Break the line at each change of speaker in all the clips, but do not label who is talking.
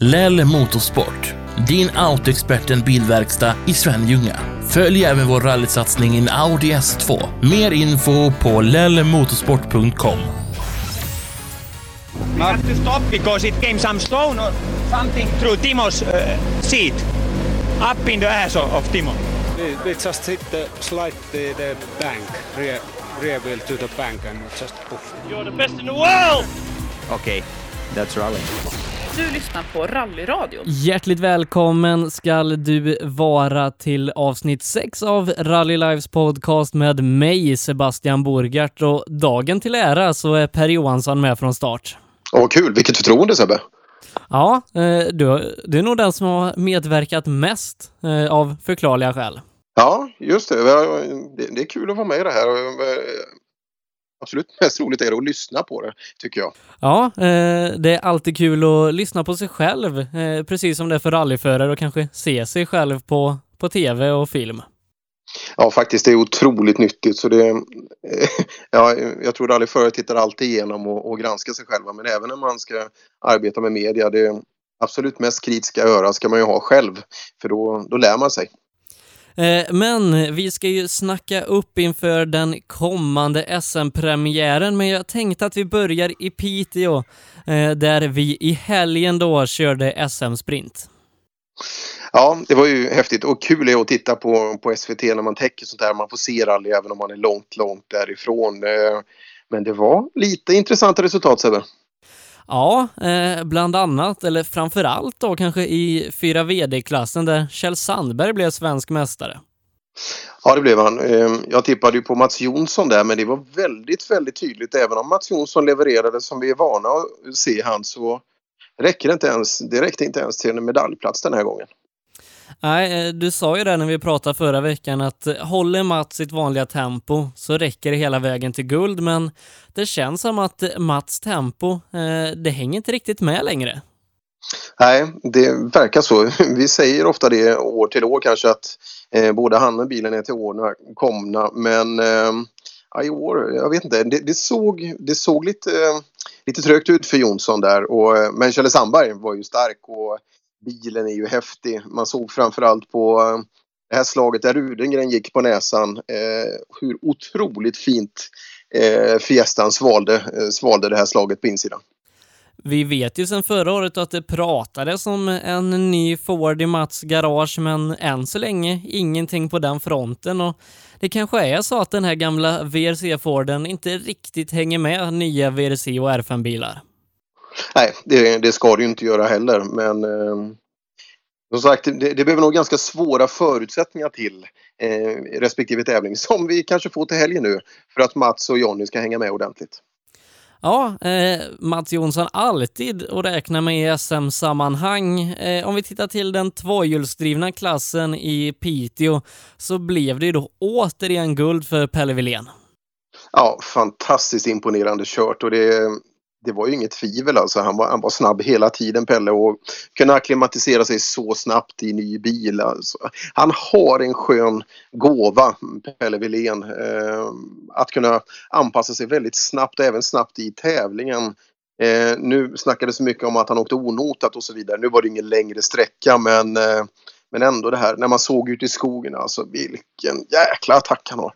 Lell Motorsport, din autoexperten bilverkstad i Svenljunga. Följ även vår rallysatsning i en Audi S2. Mer info på lellmotorsport.com.
We have to stop because it came some stone or something through Timo's uh, seat, up in the ass of, Timo.
We, we just hit the slide the, the bank, rear, rear wheel to the bank and just poof.
You're the best in the world!
Okay, that's rally.
Du lyssnar på Rallyradion.
Hjärtligt välkommen skall du vara till avsnitt 6 av Rally Lives podcast med mig, Sebastian Borgart. Och dagen till ära så är Per Johansson med från start.
Åh, kul! Vilket förtroende Sebbe!
Ja, eh, du, du är nog den som har medverkat mest eh, av förklarliga skäl.
Ja, just det. Det, det är kul att vara med i det här. Eh, absolut mest roligt är det att lyssna på det, tycker jag.
Ja, eh, det är alltid kul att lyssna på sig själv, eh, precis som det är för rallyförare och kanske se sig själv på, på tv och film.
Ja, faktiskt. Det är otroligt nyttigt. Så det, ja, jag tror rallyförare tittar alltid igenom och, och granskar sig själva. Men även när man ska arbeta med media, det absolut mest kritiska öra ska man ju ha själv. För då, då lär man sig.
Eh, men vi ska ju snacka upp inför den kommande SM-premiären, men jag tänkte att vi börjar i Piteå, eh, där vi i helgen då körde SM-sprint.
Ja, det var ju häftigt och kul är att titta på, på SVT när man täcker sånt där. Man får se rally även om man är långt, långt därifrån. Eh, men det var lite intressanta resultat Sebbe.
Ja, eh, bland annat, eller framför allt då kanske i 4 VD-klassen där Kjell Sandberg blev svensk mästare.
Ja, det blev han. Ehm, jag tippade ju på Mats Jonsson där, men det var väldigt, väldigt tydligt. Även om Mats Jonsson levererade som vi är vana att se han så räcker det inte ens. Det räckte inte ens till en medaljplats den här gången.
Nej, eh, du sa ju det när vi pratade förra veckan att eh, håller Mats sitt vanliga tempo så räcker det hela vägen till guld, men det känns som att eh, Mats tempo, det hänger inte riktigt med längre.
Nej, det verkar så. Vi säger ofta det år till år kanske att eh, både han och bilen är till åren komna, men eh, ja, i år, jag vet inte, det, det såg, det såg lite, eh, lite trögt ut för Jonsson där, och, men Kjelle Sandberg var ju stark och bilen är ju häftig. Man såg framförallt på eh, det här slaget där Rudengren gick på näsan eh, hur otroligt fint eh, Fiestan svalde, eh, svalde det här slaget på insidan.
Vi vet ju sedan förra året att det pratades om en ny Ford i Mats garage, men än så länge ingenting på den fronten och det kanske är så att den här gamla VRC-Forden inte riktigt hänger med nya VRC och R5-bilar.
Nej, det, det, ska det ju inte göra heller, men eh, som sagt, det, det behöver nog ganska svåra förutsättningar till eh, respektive tävling som vi kanske får till helgen nu för att Mats och Jonny ska hänga med ordentligt.
Ja, eh, Mats Jonsson alltid att räkna med i SM-sammanhang. Eh, om vi tittar till den tvåhjulsdrivna klassen i Piteå så blev det ju då återigen guld för Pelle Wilén.
Ja, fantastiskt imponerande kört och det, det var ju inget tvivel alltså. Han var, han var snabb hela tiden Pelle och kunde acklimatisera sig så snabbt i ny bil. Alltså. Han har en skön gåva, Pelle Wilén, eh, att kunna anpassa sig väldigt snabbt, även snabbt i tävlingen. Eh, nu snackades det mycket om att han åkte onotat och så vidare. Nu var det ingen längre sträcka men, eh, men ändå det här när man såg ut i skogen, alltså vilken jäkla attack han har.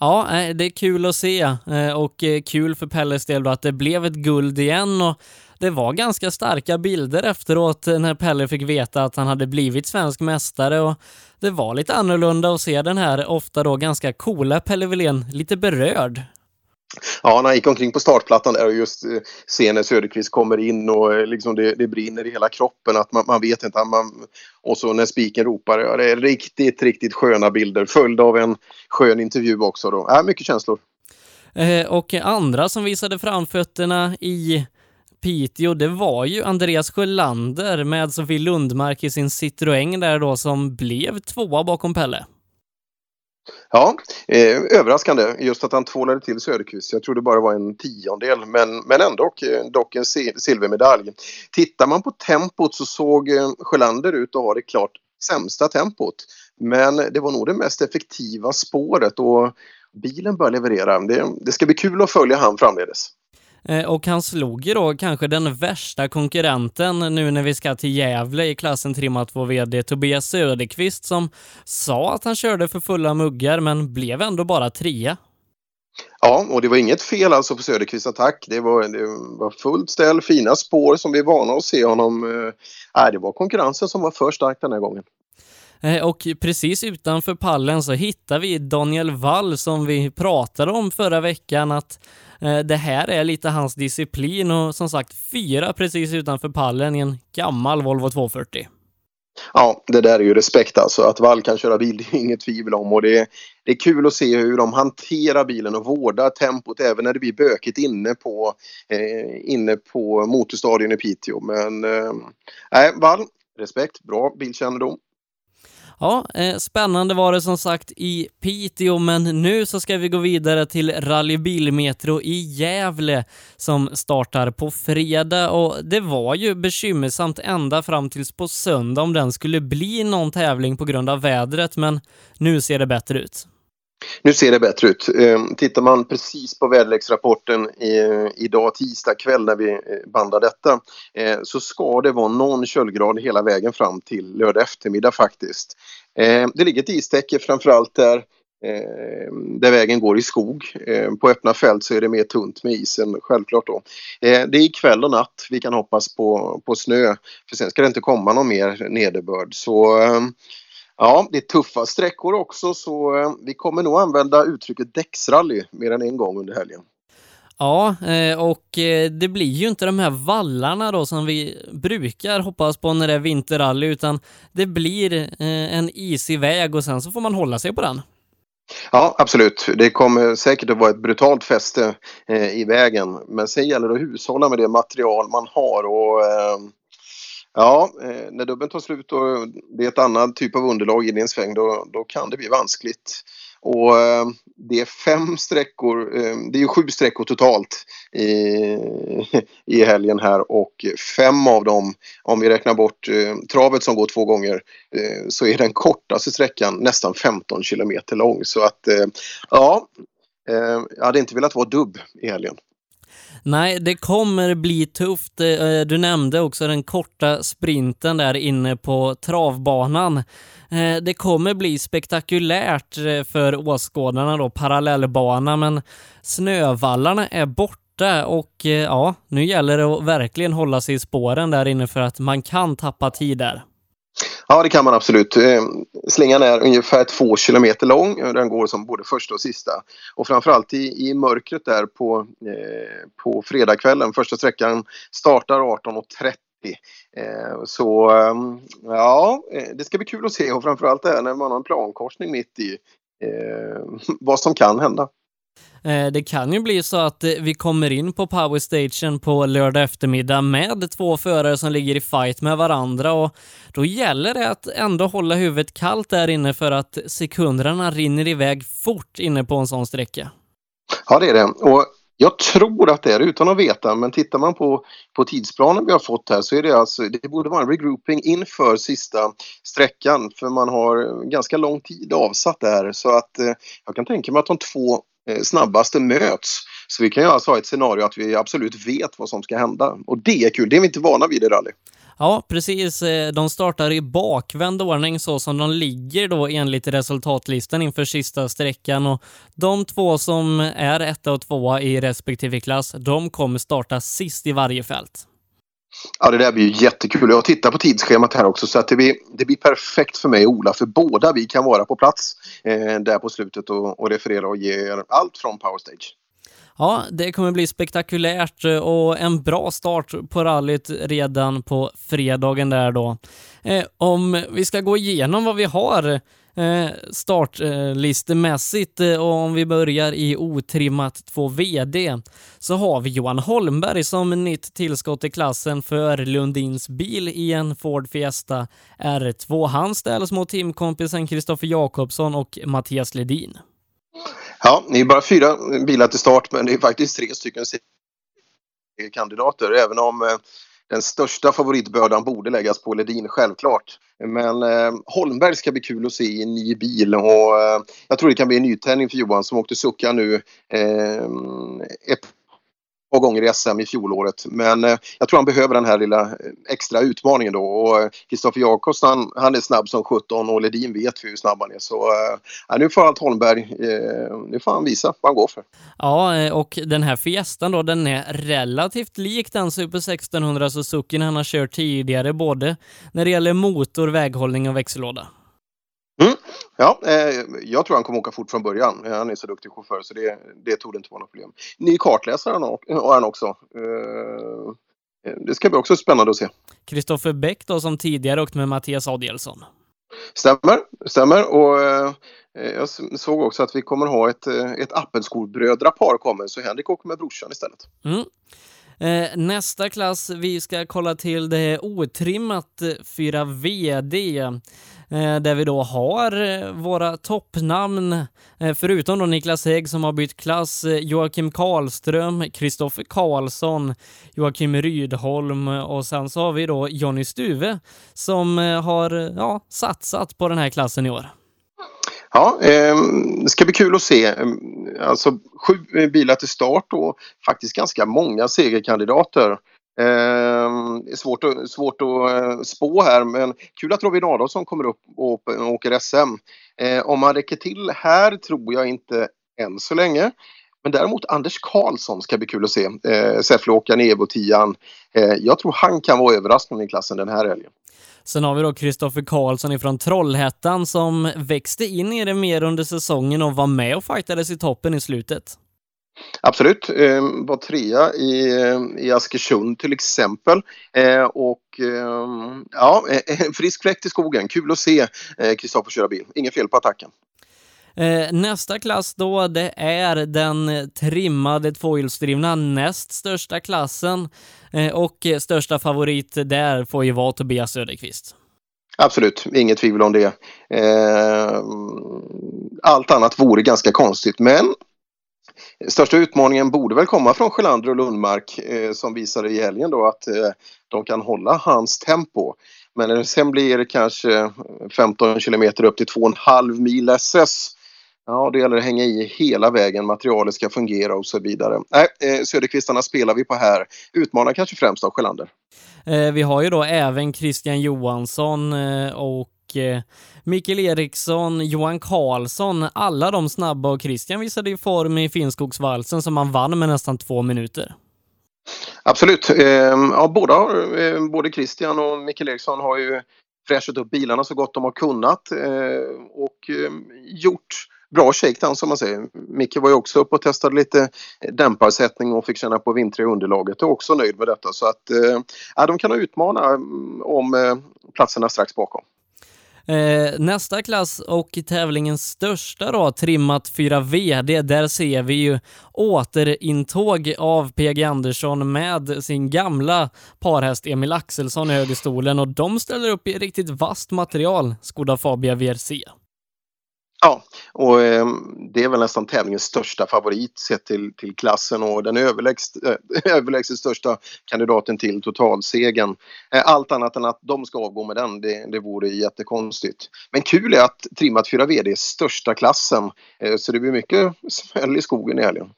Ja, eh, det är kul att se eh, och eh, kul för Pelles del då att det blev ett guld igen och det var ganska starka bilder efteråt när Pelle fick veta att han hade blivit svensk mästare och det var lite annorlunda att se den här ofta då ganska coola Pelle Wilén lite berörd.
Ja, när han gick omkring på startplattan där och just eh, ser när Söderqvist kommer in och eh, liksom det, det brinner i hela kroppen att man, man vet inte. Man, och så när spiken ropar. Ja, det är riktigt, riktigt sköna bilder följd av en skön intervju också. Då. Ja, mycket känslor.
Eh, och andra som visade framfötterna i Piteå, det var ju Andreas Sjölander med Sofie Lundmark i sin Citroën där då som blev tvåa bakom Pelle.
Ja, eh, överraskande just att han tvålade till Söderqvist. Jag tror det bara var en tiondel men, men ändå eh, dock en silvermedalj. Tittar man på tempot så såg eh, Sjölander ut att ha det klart sämsta tempot. Men det var nog det mest effektiva spåret och bilen bör leverera. Det, det ska bli kul att följa han framledes.
Eh, och han slog ju då kanske den värsta konkurrenten nu när vi ska till Gävle i klassen trimmat 2 VD, Tobias Söderqvist, som sa att han körde för fulla muggar men blev ändå bara trea.
Ja, och det var inget fel alltså på Söderqvists attack. Det var, det var fullt ställ, fina spår som vi är vana att se honom. Äh, det var konkurrensen som var för stark den här gången.
Eh, och precis utanför pallen så hittar vi Daniel Wall som vi pratade om förra veckan att eh, Eh, det här är lite hans disciplin och som sagt fyra precis utanför pallen i en gammal Volvo 240.
Ja, det där är ju respekt alltså. Att Wall kan köra bil, det är inget tvivel om. Och det, är, det är kul att se hur de hanterar bilen och vårdar tempot även när det blir bökigt inne på, eh, inne på motorstadion i Piteå. Men eh, Wall, respekt, bra bilkännedom.
Ja, eh, spännande var det som sagt i Piteå, men nu så ska vi gå vidare till Rally Bilmetro i Gävle som startar på fredag och det var ju bekymmersamt ända fram tills på söndag om den skulle bli någon tävling på grund av vädret, men nu ser det bättre ut.
Nu ser det bättre ut. Ehm, tittar man precis på väderleksrapporten idag tisdag kväll när vi eh, bandar detta eh, så ska det vara någon köldgrad hela vägen fram till lördag eftermiddag faktiskt. Ehm, det ligger ett istäcke framförallt där ehm, där vägen går i skog. På öppna fält så är det mer tunt med isen självklart då. Det är kväll och natt vi kan hoppas på, på snö för sen ska det inte komma någon mer nederbörd. Så Ja, det är tuffa sträckor också så eh, vi kommer nog använda uttrycket däcksrally mer än en gång under helgen.
Ja, eh, och eh, det blir ju inte de här vallarna då som vi brukar hoppas på när det är vinterrally, utan det blir en isig väg och sen så får man hålla sig på den.
Ja, absolut. Det kommer säkert att vara ett brutalt fäste i vägen, men sen gäller det att hushålla med det material man har och Ja, eh, när dubben tar slut och det är ett annat typ av underlag i en sväng då, då kan det bli vanskligt. Och eh, det är fem sträckor, eh, det är ju sju sträckor totalt i, i helgen här och fem av dem, om vi räknar bort travet som går två gånger, så är den kortaste sträckan nästan 15 kilometer lång. Så att ja, jag hade inte velat vara dubb i helgen.
Nej, det kommer bli tufft. Eh, eh, du nämnde också den korta sprinten där inne på travbanan. Eh, det kommer bli spektakulärt för åskådarna då, parallellbana, men snövallarna är borta och ja, nu gäller det att verkligen hålla sig i spåren där inne för att man kan tappa tid där.
Ja, det kan man absolut. Eh, slingan är ungefär två kilometer lång. Den går som både första och sista. Och framförallt i, i mörkret där på, eh, på fredagskvällen. Första sträckan startar 18.30. Eh, så ehm, ja, eh, det ska bli kul att se och framförallt det här när man har en plankorsning mitt i eh, vad som kan hända.
Eh, det kan ju bli så att eh, vi kommer in på powerstation på lördag eftermiddag med två förare som ligger i fight med varandra och då gäller det att ändå hålla huvudet kallt där inne för att sekunderna rinner iväg fort inne på en sån sträcka.
Ja, det är det. Och jag tror att det är utan att veta, men tittar man på, på tidsplanen vi har fått här så är det alltså, det borde vara en regrouping inför sista sträckan för man har ganska lång tid avsatt där så att eh, jag kan tänka mig att de två Eh, snabbaste möts. Så vi kan ju alltså ha ett scenario att vi absolut vet vad som ska hända. Och det är kul, det är vi inte vana vid i rally.
Ja, precis. Eh, de startar i bakvänd ordning så som de ligger då enligt resultatlistan inför sista sträckan och de två som är etta och tvåa i respektive klass, de kommer starta sist i varje fält.
Ja, det där blir ju jättekul. Jag tittar på tidsschemat här också så att det blir, det blir perfekt för mig och Ola för båda vi kan vara på plats eh, där på slutet och, och referera och ge er allt från Powerstage.
Ja, det kommer bli spektakulärt eh, och en bra start på rallyt redan på fredagen där då. Eh, om vi ska gå igenom vad vi har eh, Eh, startlistemässigt och eh, om vi börjar i otrimmat 2 VD så har vi Johan Holmberg som nytt tillskott i klassen för Lundins bil i en Ford Fiesta R2. Han ställs mot teamkompisen Kristoffer Jakobsson och Mattias Ledin.
Ja, det är bara fyra bilar till start men det är faktiskt tre stycken kandidater även om eh, den största favoritbördan borde läggas på Ledin, självklart. Men eh, Holmberg ska bli kul att se i en ny bil och eh, jag tror det kan bli en nytändning för Johan som åkte sucka nu eh, ett par gånger i SM i fjolåret. Men eh, jag tror han behöver den här lilla eh, extra utmaningen då. Och eh, Kristoffer Jakobsson han, han, är snabb som 17 och Ledin vet vi hur snabb han är. Så eh, nu får allt Holmberg, eh, nu får han visa vad han går för.
Ja, eh, och den här Fiestan då, den är relativt lik den Super 1600 Suzuki han har kört tidigare, både när det gäller motor, väghållning och växellåda.
Ja, eh, jag tror han kommer åka fort från början. Han är så duktig chaufför så det, det tog det inte vara något problem. Ny kartläsare har han också. Eh, det ska bli också spännande att se.
Kristoffer Bäck då som tidigare åkt med Mattias Adielsson.
Stämmer, stämmer. Och eh, jag såg också att vi kommer ha ett, eh, ett Appelskobrödrapar kommer så Henrik åker med brorsan istället.
Mm. Eh, nästa klass vi ska kolla till det är otrimmat 4 VD. Eh, där vi då har eh, våra toppnamn, eh, förutom då Niklas Hägg som har bytt klass, Joakim Karlström, Kristoffer Karlsson, Joakim Rydholm och sen så har vi då Jonny Stuve som har ja, satsat på den här klassen i år.
Ja, eh, det ska bli kul att se. Ehm, alltså sju eh, bilar till start och faktiskt ganska många segerkandidater. Eh, svårt, att, svårt att eh, spå här men kul att Robin Adolfsson kommer upp och åker SM. Eh, om han räcker till här tror jag inte än så länge. Men däremot Anders Karlsson ska bli kul att se. Eh, Säffleåkaren Evo 10 eh, Jag tror han kan vara överraskning i klassen den här helgen.
Sen har vi då Kristoffer Karlsson ifrån Trollhättan som växte in i det mer under säsongen och var med och fightades i toppen i slutet.
Absolut, eh, var trea i, i Askersund till exempel. Eh, och eh, ja, en frisk fläkt i skogen. Kul att se eh, Kristoffer köra bil. Inget fel på attacken.
Eh, nästa klass då, det är den trimmade tvåhjulsdrivna näst största klassen eh, och största favorit där får ju vara Tobias Söderqvist.
Absolut, inget tvivel om det. Eh, allt annat vore ganska konstigt, men Största utmaningen borde väl komma från Sjölander och Lundmark eh, som visade i helgen då att eh, de kan hålla hans tempo. Men när det sen blir kanske 15 kilometer upp till 2,5 mil SS Ja, det gäller att hänga i hela vägen, materialet ska fungera och så vidare. Nej, eh, Söderqvistarna spelar vi på här. Utmanar kanske främst av Sjölander.
Eh, vi har ju då även Christian Johansson eh, och Eh, Mikael Eriksson, Johan Karlsson, alla de snabba och Christian visade ju form i Finnskogsvalsen som han vann med nästan två minuter.
Absolut. Ehm, ja, båda, eh, både Christian och Mikael Eriksson har ju fräschat upp bilarna så gott de har kunnat eh, och gjort bra shakedown som man säger. Micke var ju också uppe och testade lite dämparsättning och fick känna på vintriga underlaget och också nöjd med detta så att eh, ja, de kan utmana mm, om om platserna strax bakom.
Eh, nästa klass och tävlingens största då, trimmat 4 VD, där ser vi ju återintåg av PG Andersson med sin gamla parhäst Emil Axelsson i högerstolen och de ställer upp i riktigt vasst material, Skoda Fabia VRC.
Ja, och eh, det är väl nästan tävlingens största favorit sett till, till klassen och den överlägset, eh, överlägset största kandidaten till totalsegen. Eh, allt annat än att de ska avgå med den, det, det vore jättekonstigt. Men kul är att trimmat 4VD är största klassen, eh, så det blir mycket smäll i skogen i helgen.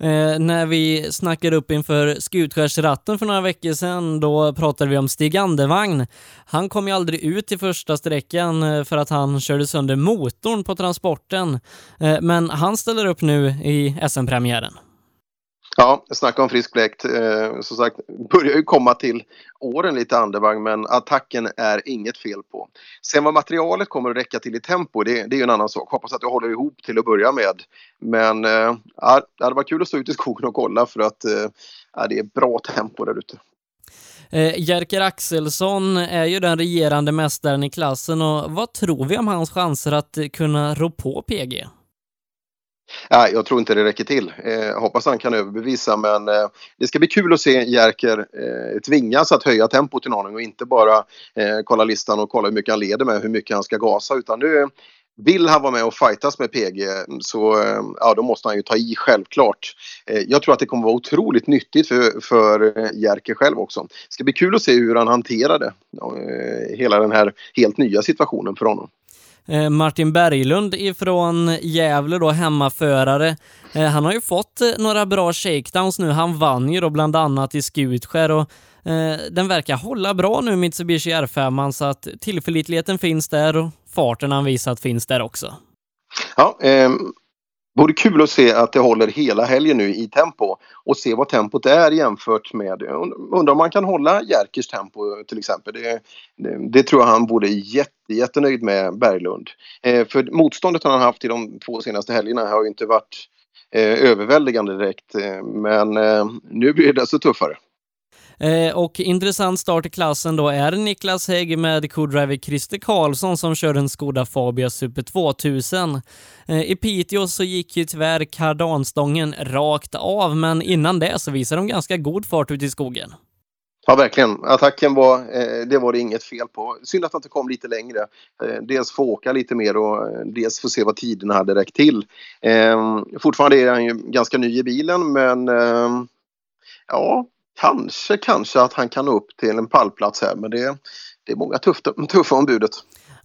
Eh, när vi snackade upp inför Skutskärsratten för några veckor sedan, då pratade vi om Stig Andevagn. Han kom ju aldrig ut i första sträckan eh, för att han körde sönder motorn på transporten. Eh, men han ställer upp nu i SM-premiären.
Ja, snacka om frisk fläkt. Eh, som sagt, börjar ju komma till åren lite andevagn men attacken är inget fel på. Sen vad materialet kommer att räcka till i tempo det, det är ju en annan sak. Hoppas att det håller ihop till att börja med. Men eh, det hade varit kul att stå ute i skogen och kolla för att eh, det är bra tempo där ute.
Eh, Jerker Axelsson är ju den regerande mästaren i klassen och vad tror vi om hans chanser att eh, kunna rå på PG?
Nej, jag tror inte det räcker till. Eh, hoppas han kan överbevisa men eh, det ska bli kul att se Jerker eh, tvingas att höja tempot en aning och inte bara eh, kolla listan och kolla hur mycket han leder med, hur mycket han ska gasa utan nu vill han vara med och fightas med PG så eh, ja, då måste han ju ta i självklart. Eh, jag tror att det kommer vara otroligt nyttigt för, för eh, Jerker själv också. Det ska bli kul att se hur han hanterar det. Eh, hela den här helt nya situationen för honom.
Eh, Martin Berglund ifrån Gävle då, hemmaförare. Eh, han har ju fått eh, några bra shakedowns nu. Han vann ju då bland annat i Skutskär och den verkar hålla bra nu, Mitsubishi R5, så att tillförlitligheten finns där och farten han visat finns där också.
Ja, eh, vore kul att se att det håller hela helgen nu i tempo och se vad tempot är jämfört med, undrar om man kan hålla Jerkers tempo till exempel. Det, det, det tror jag han borde jätte, jättenöjd med Berglund. Eh, för motståndet han har haft i de två senaste helgerna har ju inte varit eh, överväldigande direkt eh, men eh, nu blir det desto tuffare.
Eh, och intressant start i klassen då är Niklas Hägg med co-driver Christer Karlsson som kör en Skoda Fabia Super 2000. Eh, I Piteå så gick ju tyvärr kardanstången rakt av, men innan det så visade de ganska god fart ute i skogen.
Ja, verkligen. Attacken var, eh, det var det inget fel på. Synd att han inte kom lite längre. Eh, dels få åka lite mer och eh, dels få se vad tiderna hade räckt till. Eh, fortfarande är han ju ganska ny i bilen men ehm, ja, kanske, kanske att han kan nå upp till en pallplats här men det, det är många tuffa, tuffa om budet.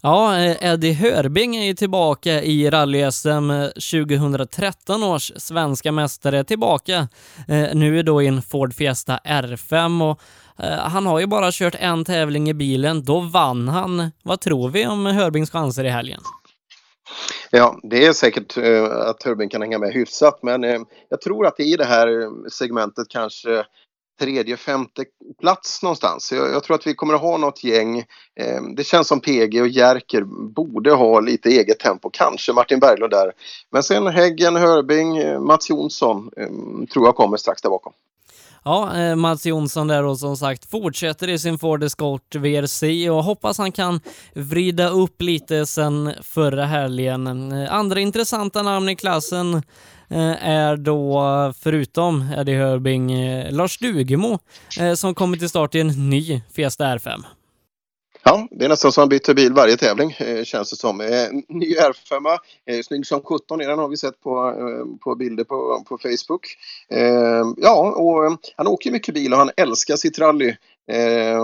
Ja, Eddie Hörbing är ju tillbaka i rally-SM 2013 års svenska mästare tillbaka. Nu är då i en Ford Fiesta R5 och han har ju bara kört en tävling i bilen. Då vann han. Vad tror vi om Hörbings chanser i helgen?
Ja, det är säkert att Hörbing kan hänga med hyfsat men jag tror att i det här segmentet kanske tredje, femte plats någonstans. Jag, jag, tror att vi kommer att ha något gäng. Eh, det känns som PG och Jerker borde ha lite eget tempo. Kanske Martin Berglund där. Men sen Häggen, Hörbing, eh, Mats Jonsson eh, tror jag kommer strax där bakom.
Ja, eh, Mats Jonsson där och som sagt fortsätter i sin Ford Escort VRC och hoppas han kan vrida upp lite sen förra helgen. Eh, andra intressanta namn i klassen Eh, är då, förutom Eddie Hörbing, eh, Lars Dugemo eh, som kommer till start i en ny Fiesta R5.
Ja, det är nästan som att han byter bil varje tävling känns det som. ny R5, snygg som 17 är den har vi sett på, på bilder på, på Facebook. ja, och han åker mycket bil och han älskar sitt rally.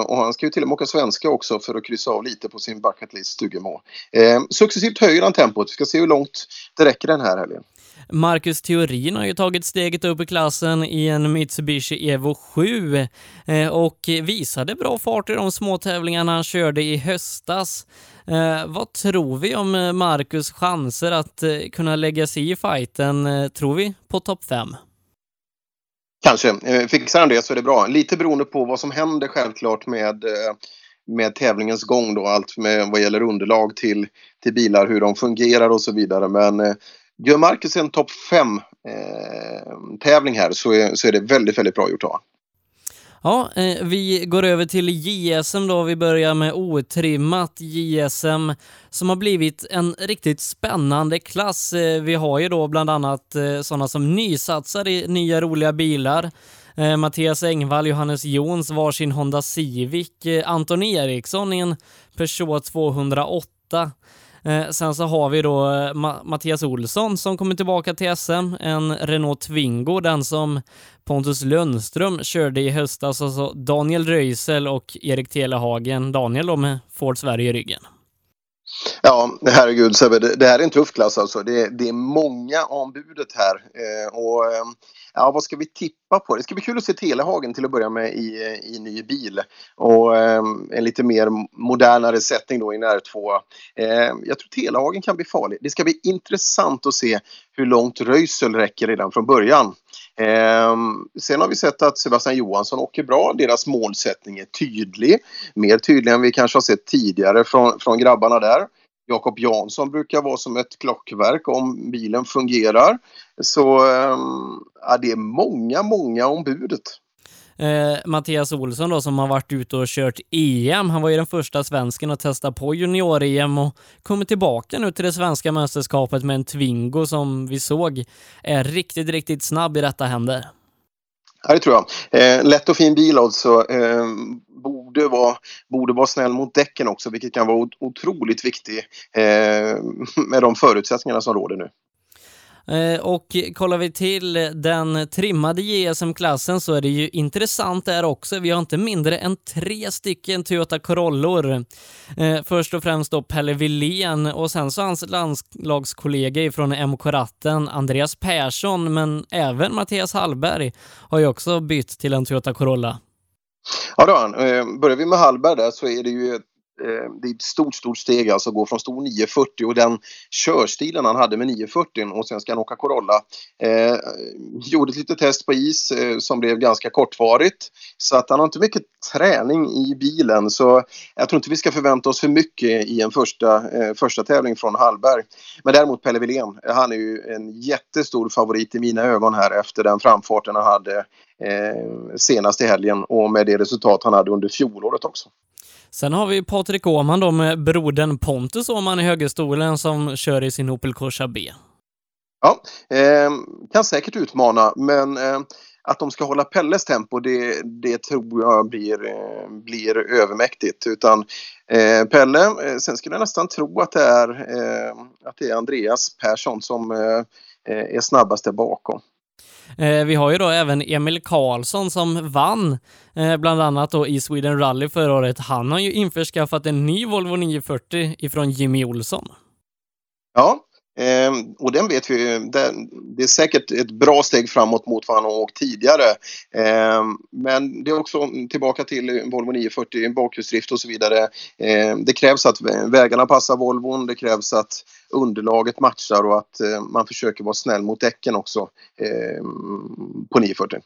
och han ska ju till och med åka svenska också för att kryssa av lite på sin bucketlist Stugemo. Eh, successivt höjer han tempot. Vi ska se hur långt det räcker den här helgen.
Marcus Theorin har ju tagit steget upp i klassen i en Mitsubishi Evo 7 eh, och visade bra fart i de små tävlingarna han körde i höstas. Eh, vad tror vi om eh, Marcus chanser att kunna lägga sig i fighten? Tror vi på topp 5?
Kanske. Fixar han det så är det bra. Lite beroende på vad som händer självklart med med tävlingens gång då, allt med vad gäller underlag till, till bilar, hur de fungerar och så vidare. Men Gör Marcus en topp 5 eh, tävling här så är, så är det väldigt, väldigt bra gjort av
Ja, eh, vi går över till JSM då. Vi börjar med otrimmat JSM som har blivit en riktigt spännande klass. Eh, vi har ju då bland annat eh, sådana som nysatsar i nya roliga bilar. Eh, Mattias Engvall, Johannes Jons varsin Honda Civic, eh, Anton Eriksson i en Peugeot 208 Eh, sen så har vi då eh, Ma Mattias Olsson som kommer tillbaka till SM, en Renault Twingo, den som Pontus Lundström körde i höstas, alltså Daniel Röisel och Erik Telehagen, Daniel då med Ford Sverige i ryggen.
Ja, herregud Sebbe, det, här är en tuff klass alltså. Det, det är många ombudet här. Eh, och eh, ja, vad ska vi tippa på? Det ska bli kul att se Telehagen till att börja med i, i ny bil. Och eh, en lite mer modernare sättning då i en R2. Eh, jag tror Telehagen kan bli farlig. Det ska bli intressant att se hur långt Röisel räcker redan från början. Eh, sen har vi sett att Sebastian Johansson åker bra. Deras målsättning är tydlig. Mer tydlig än vi kanske har sett tidigare från, från grabbarna där. Jakob Jansson brukar vara som ett klockverk om bilen fungerar. Så ehm, ja, det är många, många om budet.
Eh, Mattias Olsson då som har varit ute och kört EM. Han var ju den första svensken att testa på junior-EM och kommer tillbaka nu till det svenska mästerskapet med en Twingo som vi såg är riktigt, riktigt snabb i detta händer.
Ja, det tror jag. Eh, lätt och fin bil alltså. Eh, borde, vara, borde vara snäll mot däcken också, vilket kan vara otroligt viktigt eh, med de förutsättningarna som råder nu.
Eh, och kollar vi till den trimmade JSM-klassen så är det ju intressant där också. Vi har inte mindre än tre stycken Toyota Corollor. Eh, först och främst då Pelle Wilén och sen så hans landslagskollega ifrån MK-ratten, Andreas Persson, men även Mattias Hallberg har ju också bytt till en Toyota Corolla.
Ja, då, han. Eh, börjar vi med Hallberg där så är det ju ett, Eh, det är ett stort, stort steg alltså att gå från stor 940 och den körstilen han hade med 940 och sen ska han åka Corolla. Eh, gjorde ett litet test på is eh, som blev ganska kortvarigt så att han har inte mycket träning i bilen så jag tror inte vi ska förvänta oss för mycket i en första, eh, första tävling från Hallberg. Men däremot Pelle Wilén, eh, han är ju en jättestor favorit i mina ögon här efter den framfarten han hade eh, senast i helgen och med det resultat han hade under fjolåret också.
Sen har vi Patrik Åhman då med brodern Pontus Åhman i högerstolen som kör i sin Opel Corsa B.
Ja, eh, kan säkert utmana men eh, att de ska hålla Pelles tempo det, det tror jag blir, eh, blir övermäktigt. Utan ehm, eh, Pelle, sen skulle jag nästan tro att det är, eh, att det är Andreas Persson som eh, eh är snabbast där bakom.
Eh, vi har ju då även Emil Karlsson som vann eh, bland annat då i Sweden Rally förra året. Han har ju införskaffat en ny Volvo 940 ifrån Jimmy Olsson.
Ja, eh, och den vet vi ju, det, är säkert ett bra steg framåt mot vad han har åkt tidigare. Men det är också tillbaka till Volvo 940, bakhjulsdrift och så vidare. Det krävs att vägarna passar Volvon, det krävs att underlaget matchar och att eh, man försöker vara snäll mot däcken också eh, på 940.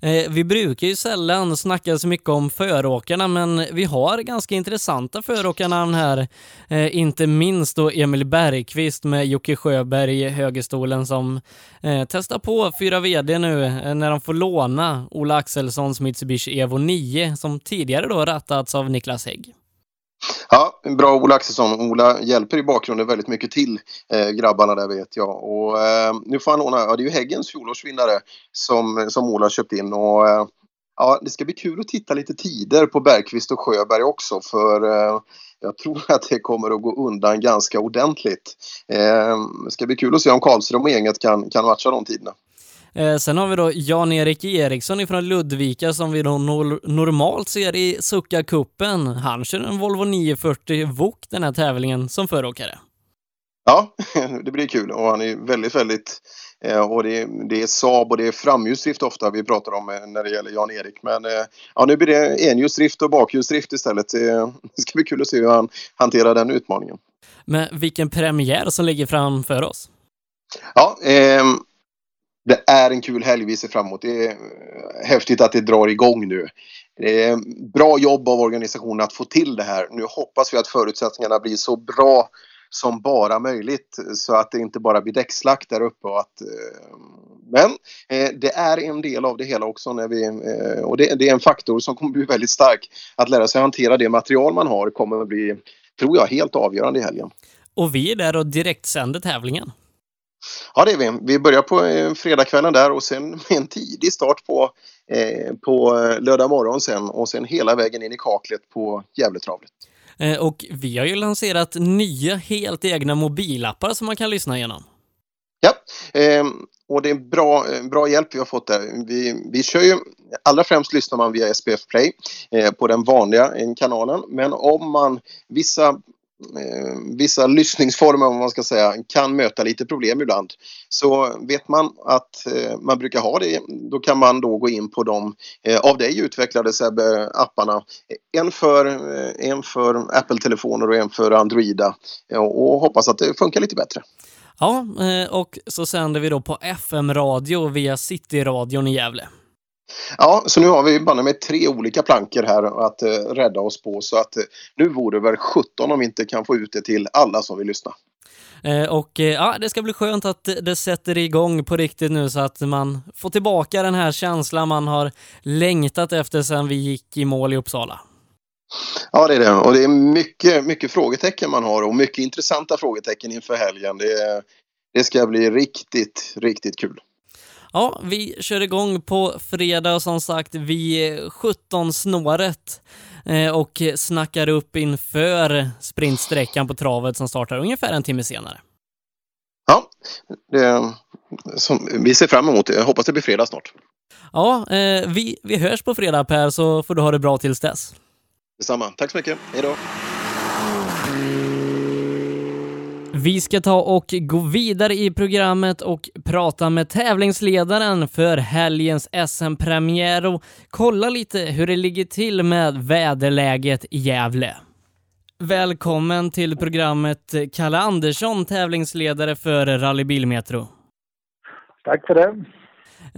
Eh, vi brukar ju sällan snacka så mycket om föråkarna, men vi har ganska intressanta föråkarnamn här. Eh, Inte minst då Emil Bergqvist med Jocke Sjöberg i högerstolen som eh, testar på fyra VD nu eh, när de får låna Ola Axelssons Mitsubishi Evo 9 som tidigare då rattats av Niklas Hägg.
Ja, bra Ola Axelsson. Ola hjälper i bakgrunden väldigt mycket till eh, grabbarna där vet jag. Och, eh, nu får han låna, ja det är ju Häggens fjolårsvinnare som, som Ola köpt in och eh, ja, det ska bli kul att titta lite tider på Bergqvist och Sjöberg också för eh, jag tror att det kommer att gå undan ganska ordentligt. Eh, det ska bli kul att se om Karlström och gänget kan, kan matcha de tiderna.
Eh, sen har vi då Jan-Erik Eriksson ifrån Ludvika som vi då nor- normalt ser i Succa-cupen. Han kör en Volvo 940 VOK den här tävlingen som föråkare.
Ja, det blir kul och han är väldigt, väldigt eh, och det är, det är Saab och det är framhjulsdrift ofta vi pratar om eh, när det gäller Jan-Erik. Men eh, ja, nu blir det enhjulsdrift och bakhjulsdrift istället. Det ska bli kul att se hur han hanterar den utmaningen.
Men vilken premiär som ligger framför oss.
Ja, ehm, det är en kul helg vi ser fram emot. Det är eh, häftigt att det drar igång nu. Det är bra jobb av organisationen att få till det här. Nu hoppas vi att förutsättningarna blir så bra som bara möjligt så att det inte bara blir däckslack där uppe. Och att, eh, men eh, det är en del av det hela också när vi, och det, det är en faktor som kommer bli väldigt stark. Att lära sig hantera det material man har kommer att bli, tror jag, helt avgörande i helgen.
Och vi är där och direktsänder tävlingen.
Ja, det är vi. Vi börjar på eh, fredagskvällen där och sen med en tidig start på, eh, på eh, lördag morgon sen och sen hela vägen in i kaklet på Gävletravlet.
Eh, Och vi har ju lanserat nya helt egna mobilappar som man kan lyssna igenom.
Ja, ehm, och det är bra, eh, bra hjälp vi har fått där. Vi, vi kör ju, allra främst lyssnar man via SPF Play eh, på den vanliga eh, kanalen. Men om man, vissa eh, Eh, vissa lyssningsformer om man ska säga kan möta lite problem ibland. Så vet man att eh, man brukar ha det, då kan man då gå in på de eh, av dig utvecklade Sebbe, apparna. En för, eh, en för Apple-telefoner och en för Androida eh, och hoppas att det funkar lite bättre.
Ja, eh, och så sänder vi då på FM-radio via Cityradion i Gävle.
Ja, så nu har vi banne med tre olika plankor här att eh, rädda oss på så att eh, nu vore det väl 17 om vi inte kan få ut det till alla som vill lyssna.
Eh, Och eh, ja, det ska bli skönt att det- sätter igång på riktigt nu så att man får tillbaka den här känslan man har längtat efter sedan vi gick i mål i Uppsala.
Ja, det är det. Och det är mycket, mycket frågetecken man har och mycket intressanta frågetecken inför helgen. Det, det ska bli riktigt, riktigt kul.
Ja, vi kör igång på fredag som sagt vid 17-snåret eh, och snackar upp inför sprintsträckan på travet som startar ungefär en timme senare.
Ja, det, som, vi ser fram emot det. Jag hoppas det blir fredag snart.
Ja, eh, vi, vi hörs på fredag Per, så får du ha det bra tills dess.
Detsamma. Tack så mycket. Hej då.
Vi ska ta och gå vidare i programmet och prata med tävlingsledaren för helgens SM-premiär och kolla lite hur det ligger till med väderläget i Gävle. Välkommen till programmet Kalle Andersson, tävlingsledare för Rally Bilmetro.
Tack för det.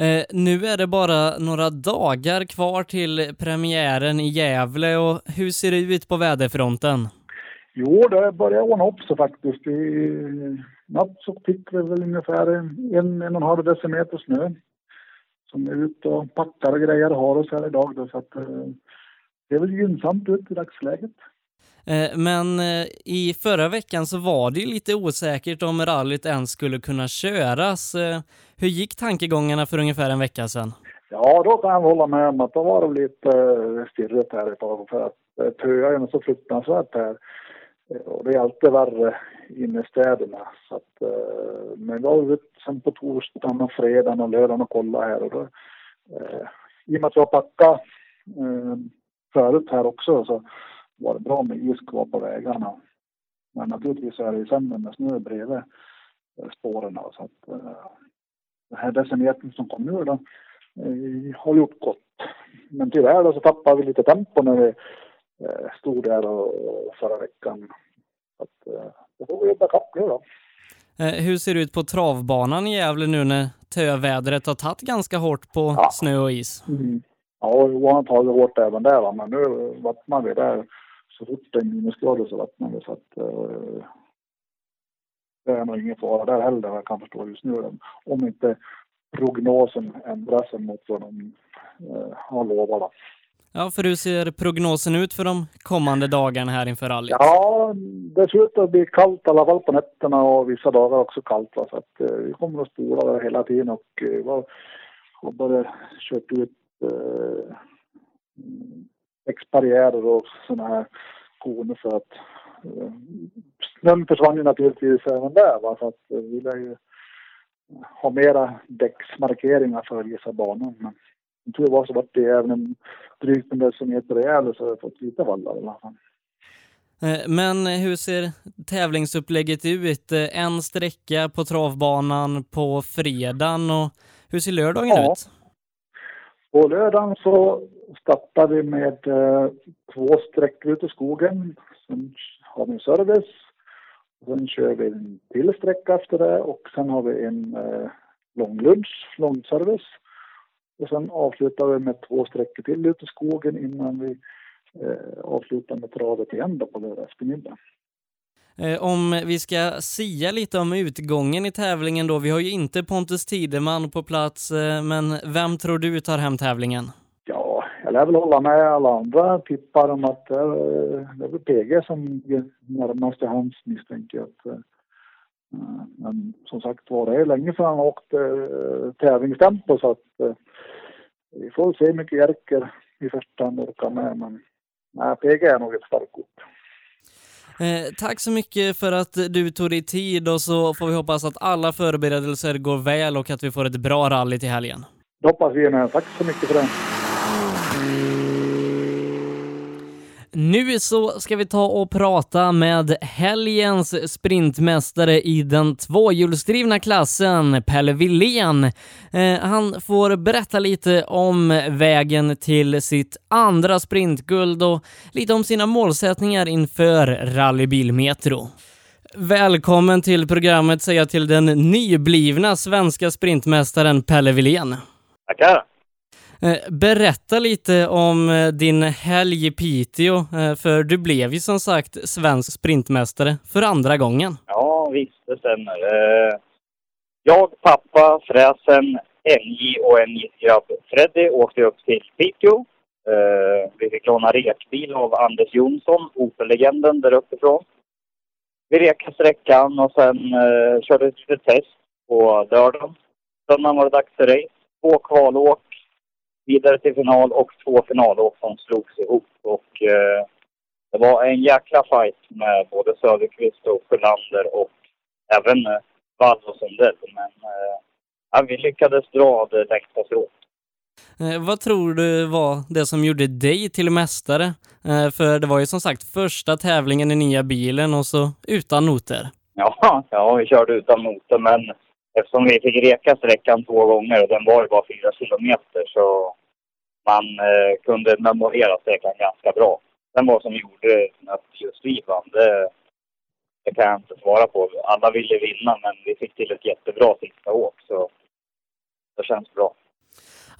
Eh, nu är det bara några dagar kvar till premiären i Gävle och hur ser det ut på väderfronten?
Jo, det börjar ordna upp sig faktiskt. I natt så fick vi väl ungefär en, en och en halv decimeter snö. Som är ute och packar och grejer och har oss här idag då, så att eh, det är väl gynnsamt ut i dagsläget.
Eh, Men eh, i förra veckan så var det ju lite osäkert om rallyt ens skulle kunna köras. Hur gick tankegångarna för ungefär en vecka sedan?
Ja, då kan jag hålla med om att det var lite stirrigt här ett tag för att töar ju så fruktansvärt här. Eh, och det är alltid värre inne i städerna. Så att, eh, men vi var ute sen på torsdagen och fredagen och lördagen och kolla här och då, eh, i och med att vi har packat eh, förut här också så var det bra med is kvar på vägarna. Men naturligtvis är det ju sämre med snö bredvid eh, spåren. Så att, eh, den här decimetern som kom nu då, eh, har gjort gott. Men tyvärr då så tappade vi lite tempo när vi stod där och, förra veckan. Att, eh, det får vi jobba ikapp nu då.
Eh, Hur ser det ut på travbanan i Gävle nu när tövädret har tagit ganska hårt på
Ja.
snö och is?
Ja, Johan har tagit hårt även där va? men nu vattnar vi där. Så fort det är minusgrader så vattnar vi så att eh, det är nog ingen fara där heller jag kan förstå just nu. Om inte prognosen ändras mot vad de eh, har lovat.
Ja, för hur ser prognosen ut för de kommande dagarna här inför rallyt?
Ja, det ser ut att bli kallt i alla fall på nätterna och vissa dagar också kallt. Va? Så att eh, vi kommer att spola där hela tiden och eh, har börjat kört ut eh, exbarriärer och sådana här koner för att eh, snön försvann ju naturligtvis även där. Va? Så att eh, vi lär ju ha mera däcksmarkeringar för vissa banor. Men som tur var så var det även en drygt en decimeter rejäl så har jag fått lite vallar i alla fall.
Eh, Men hur ser tävlingsupplägget ut? Eh, En sträcka på travbanan på fredagen och hur ser lördagen
Ja.
ut?
På lördagen så startar vi med eh, två sträckor ut i skogen. Sen har vi en service. Sen kör vi en till sträcka efter det och sen har vi en eh, långlunch, långservice. Och sen avslutar vi med två sträckor till ut i skogen innan vi eh, avslutar med travet igen då på lördag eftermiddag.
Eh, Om vi ska sia lite om utgången i tävlingen då. Vi har ju inte Pontus Tideman på plats, eh, men vem tror du tar hem tävlingen?
Ja, jag lär väl hålla med alla andra tippar om att eh, det är väl PG som närmast till hands misstänker jag. Att, men som sagt var, det är länge sedan han åkte eh, tävlingstempo så att eh, vi får se hur mycket Jerker i första hand orkar med. Men nej, PG är nog ett starkt kort.
Eh, tack så mycket för att du tog dig tid och så får vi hoppas att alla förberedelser går väl och att vi får ett bra rally till helgen.
Det hoppas vi med. Tack så mycket för det.
Nu så ska vi ta och prata med helgens sprintmästare i den tvåhjulsdrivna klassen, Pelle Willén. Eh, han får berätta lite om vägen till sitt andra sprintguld och lite om sina målsättningar inför Rallybil Metro. Välkommen till programmet säger jag till den nyblivna svenska sprintmästaren Pelle Willén.
Tackar.
Eh, berätta lite om eh, din helg i Piteå, eh, för du blev ju som sagt svensk sprintmästare för andra gången.
Ja, visst, det stämmer. Jag, pappa, fräsen, NJ och NJs grabb Freddy åkte upp till Piteå. Vi fick låna rekbil av Anders Jonsson, Opel-legenden där uppifrån. Vi rekade sträckan och sen körde körde ett litet test på lördagen. Söndagen var det dags för race. Två kvalåk, vidare till final och två finalåk som slogs ihop. Och eh, det var en jäkla fight med både Söderqvist och Sjölander och även eh, Wall och Sundell. Men eh, vi lyckades dra det längsta strået.
Eh, vad tror du var det som gjorde dig till mästare? Eh, för det var ju som sagt första tävlingen i nya bilen och så utan noter.
Ja, ja vi körde utan noter men eftersom vi fick reka sträckan två gånger och den var ju bara fyra kilometer så man eh, kunde memorera sträckan ganska bra. Sen vad som gjorde att just vi vann, det, det kan jag inte svara på. Alla ville vinna men vi fick till ett jättebra sista åk så det känns bra.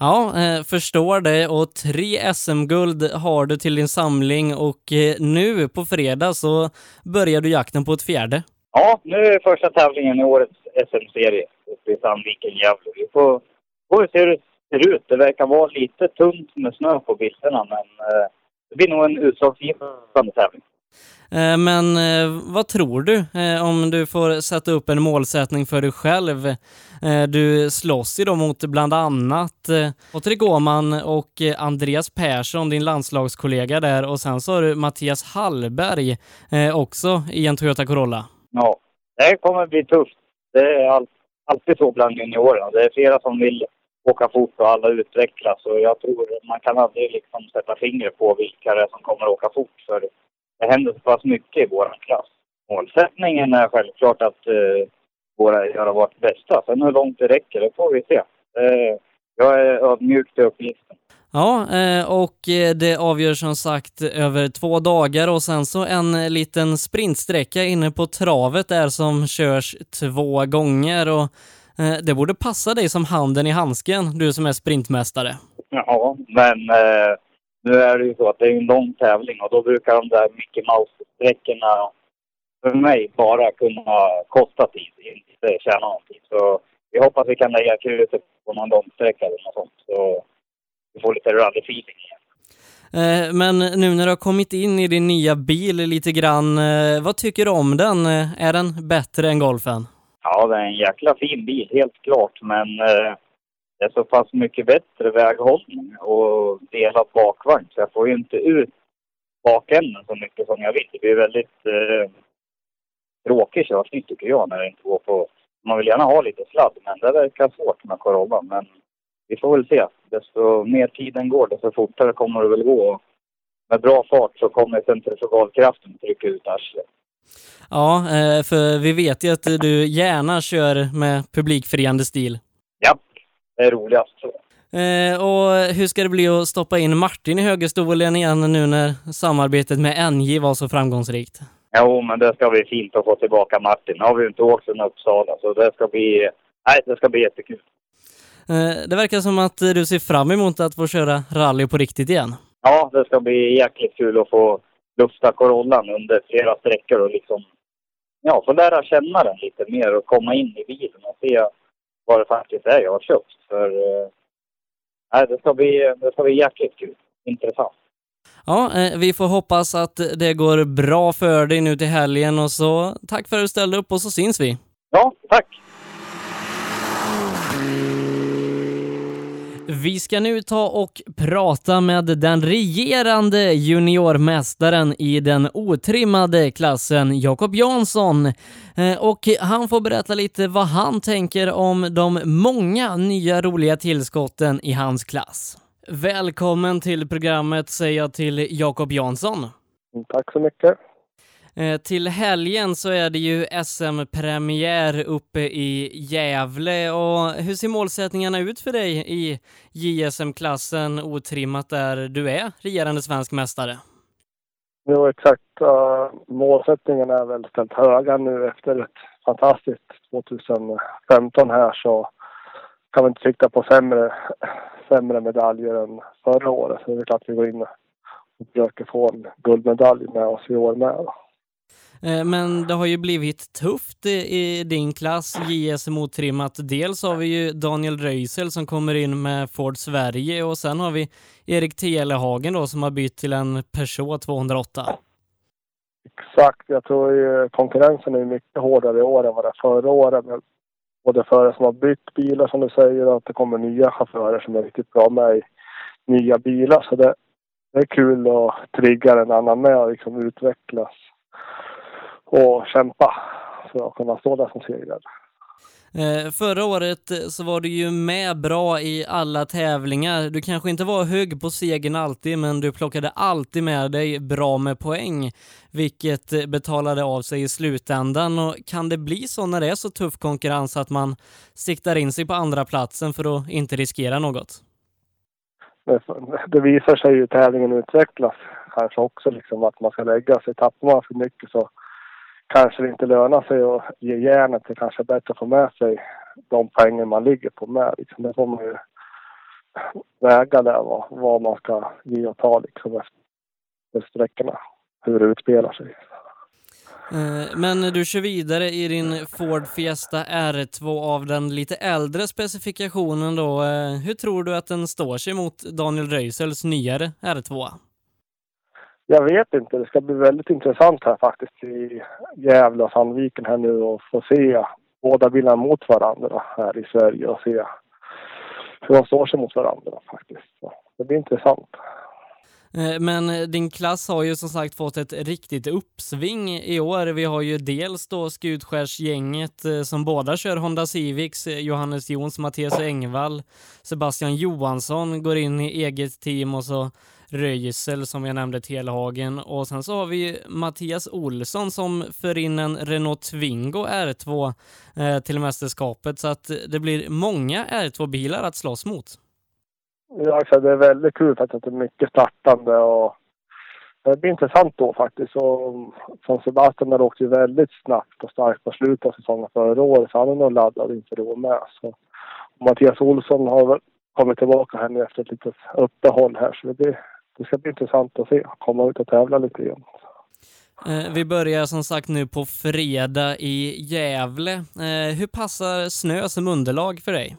Ja, eh, förstår det. Och tre SM-guld har du till din samling och eh, nu på fredag så börjar du jakten på ett fjärde.
Ja, nu är första tävlingen i årets SM-serie uppe i Sandviken, Gävle. Vi får, får se hur det ser ut. Det verkar vara lite tunt med snö på bilderna, men eh, det blir nog en utslagsgivande tävling.
Eh, men eh, vad tror du om du får sätta upp en målsättning för dig själv? Du slåss ju då mot bland annat Patrik Åman och Andreas Persson, din landslagskollega där, och sen så har du Mattias Hallberg också i en Toyota Corolla.
Ja, det kommer bli tufft. Det är all, alltid så bland juniorerna. Det är flera som vill åka fort och alla utvecklas och jag tror man kan aldrig liksom sätta fingret på vilka det är som kommer åka fort. För det händer så pass mycket i vår klass. Målsättningen är självklart att eh, våra, göra vårt bästa. Sen hur långt det räcker, det får vi se. Eh, jag är ödmjuk till uppgiften.
Ja, eh, och eh, det avgör som sagt över två dagar och sen så en liten sprintsträcka inne på travet där som körs två gånger och det borde passa dig som handen i handsken, du som är sprintmästare.
Ja, men nu är det ju så att det är en lång tävling och då brukar de där Mickey Mouse-sträckorna för mig bara kunna kosta tid, inte tjäna någonting. Så vi hoppas vi kan lägga krutet på någon långsträcka eller något sånt. Så vi får lite rally-feeling igen.
Eh, men nu när du har kommit in i din nya bil lite grann, eh, vad tycker du om den? Eh, är den bättre än Golfen?
Ja, det är en jäkla fin bil, helt klart. Men eh, det är så pass mycket bättre väghållning och delad bakvagn så jag får ju inte ut bakänden så mycket som jag vill. Det blir väldigt eh, tråkig körning tycker jag när det inte går på... Man vill gärna ha lite sladd men det verkar svårt med Corolla. Men vi får väl se. Desto mer tiden går desto fortare kommer det väl gå. Med bra fart så kommer centrifugalkraften trycka ut arslet.
Ja, eh, för vi vet ju att du gärna kör med publikfriande stil.
Ja, det är roligast.
Eh, och hur ska det bli att stoppa in Martin i högerstolen igen nu när samarbetet med NJ var så framgångsrikt?
Jo, men det ska bli fint att få tillbaka Martin. Nu har vi inte åkt sedan Uppsala, så det ska bli, nej, det ska bli jättekul.
Eh, det verkar som att du ser fram emot att få köra rally på riktigt igen.
Ja, det ska bli jäkligt kul att få lufta Corollan under flera sträckor och liksom, ja, få lära känna den lite mer och komma in i bilen och se vad det faktiskt är jag har köpt. För eh, det, ska bli, det ska bli jäkligt kul. Intressant.
Ja, eh, vi får hoppas att det går bra för dig nu till helgen och så tack för att du ställde upp och så syns vi.
Ja, tack.
Vi ska nu ta och prata med den regerande juniormästaren i den otrimmade klassen, Jakob Jansson. Eh, och han får berätta lite vad han tänker om de många nya roliga tillskotten i hans klass. Välkommen till programmet säger jag till Jakob Jansson.
Tack så mycket.
Eh, till helgen så är det ju SM-premiär uppe i Gävle och hur ser målsättningarna ut för dig i JSM-klassen otrimmat där du är regerande svensk mästare?
Jo, exakt. Uh, målsättningen är väl ställt höga nu efter ett fantastiskt 2015 här så kan vi inte sikta på sämre, sämre medaljer än förra året. Så det är klart att vi går in och försöker få en guldmedalj med oss i år med.
Eh, men det har ju blivit tufft i din klass, JSM otrimmat. Dels har vi ju Daniel Röisel som kommer in med Ford Sverige och sen har vi Erik Telehagen då som har bytt till en Peugeot 208.
Exakt, jag tror ju konkurrensen är mycket hårdare i år än vad det var förra året. Men både förare som har bytt bilar som du säger och att det kommer nya chaufförer som är riktigt bra med i nya bilar. Så det, det är kul att trigga en annan med och liksom utvecklas och kämpa för att kunna stå där som segrare.
Eh, förra året eh, så var du ju med bra i alla tävlingar. Du kanske inte var hög på segern alltid, men du plockade alltid med dig bra med poäng, vilket eh, betalade av sig i slutändan. Och kan det bli så när det är så tuff konkurrens att man siktar in sig på andra platsen för att inte riskera något?
Det, det visar sig ju tävlingen utvecklas kanske också liksom att man ska lägga sig. Tappar man för mycket så kanske det inte lönar sig att ge järnet. Det kanske är bättre att få med sig de poängen man ligger på med. Liksom. Det får man ju väga där vad, vad man ska ge och ta liksom efter sträckorna. Hur det utspelar sig.
Eh, men du kör vidare i din Ford Fiesta R2 av den lite äldre specifikationen då. Eh, hur tror du att den står sig mot Daniel Röisels nyare R2?
Jag vet inte. Det ska bli väldigt intressant här faktiskt i Gävle och Sandviken här nu och få se båda bilarna mot varandra här i Sverige och se hur de står sig mot varandra faktiskt. Så det blir intressant.
Eh, men eh, din klass har ju som sagt fått ett riktigt uppsving i år. Vi har ju dels då Skutskärsgänget eh, som båda kör Honda Civics, Johannes Jons, Mattias Engvall, Sebastian Johansson går in i eget team och så Röisel som jag nämnde, Telhagen. Och sen så har vi Mattias Olsson som för in en Renault Twingo R2 eh, till mästerskapet. Så att det blir många R2-bilar att slåss mot.
Ja, alltså det är väldigt kul för att det är mycket startande och det blir intressant då faktiskt. Och som Sebastian där åkte ju väldigt snabbt och starkt på slutet av säsongen förra året så han är nog laddad inför det med. Så, Mattias Olsson har kommit tillbaka här nu efter ett litet uppehåll här så det blir det ska bli intressant att se. Komma ut och tävla lite igen.
Eh, vi börjar som sagt nu på fredag i Gävle. Eh, hur passar snö som underlag för dig?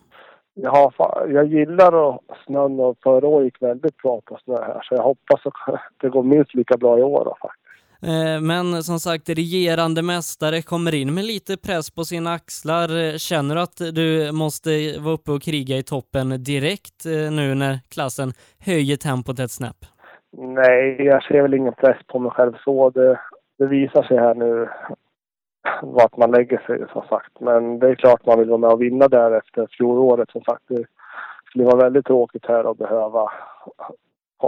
Ja, jag gillar att snön och förra året gick väldigt bra på snö här så jag hoppas att det går minst lika bra i år faktiskt.
Eh, men som sagt, regerande mästare kommer in med lite press på sina axlar. Eh, känner du att du måste vara uppe och kriga i toppen direkt eh, nu när klassen höjer tempot ett snäpp?
Nej, jag ser väl ingen press på mig själv så. Det, det visar sig här nu vart man lägger sig som sagt. Men det är klart man vill vara med och vinna där efter fjolåret som sagt. Det skulle vara väldigt tråkigt här att behöva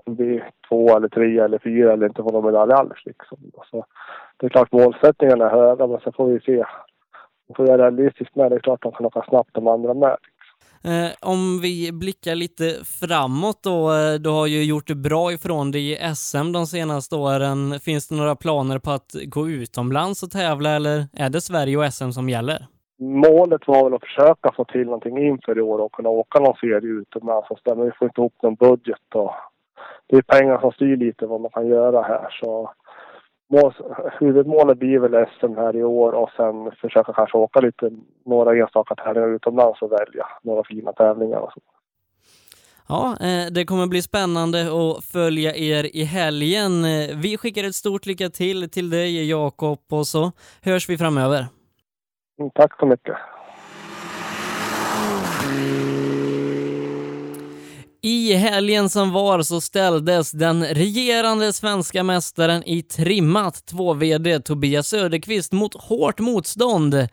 bli två eller tre eller fyra eller inte få någon medalj alls. Liksom. Så det är klart målsättningarna är höga men så får vi se. Vi får göra realistiskt med. Det är klart de kan åka snabbt de andra med.
Eh, om vi blickar lite framåt då, eh, du har ju gjort det bra ifrån dig i SM de senaste åren. Finns det några planer på att gå utomlands och tävla eller är det Sverige och SM som gäller?
Målet var väl att försöka få till någonting inför i år och kunna åka någon serie utomlands. Men vi får inte ihop någon budget och det är pengar som styr lite vad man kan göra här. Så mål, huvudmålet blir väl SM här i år och sen försöka kanske åka lite några enstaka tävlingar utomlands och välja några fina tävlingar och så.
Ja, eh, det kommer bli spännande att följa er i helgen. Eh, vi skickar ett stort lycka till till dig Jakob och så hörs vi framöver.
Mm, tack så mycket.
I helgen som var så ställdes den regerande svenska mästaren i trimmat 2VD Tobias Söderqvist mot hårt motstånd,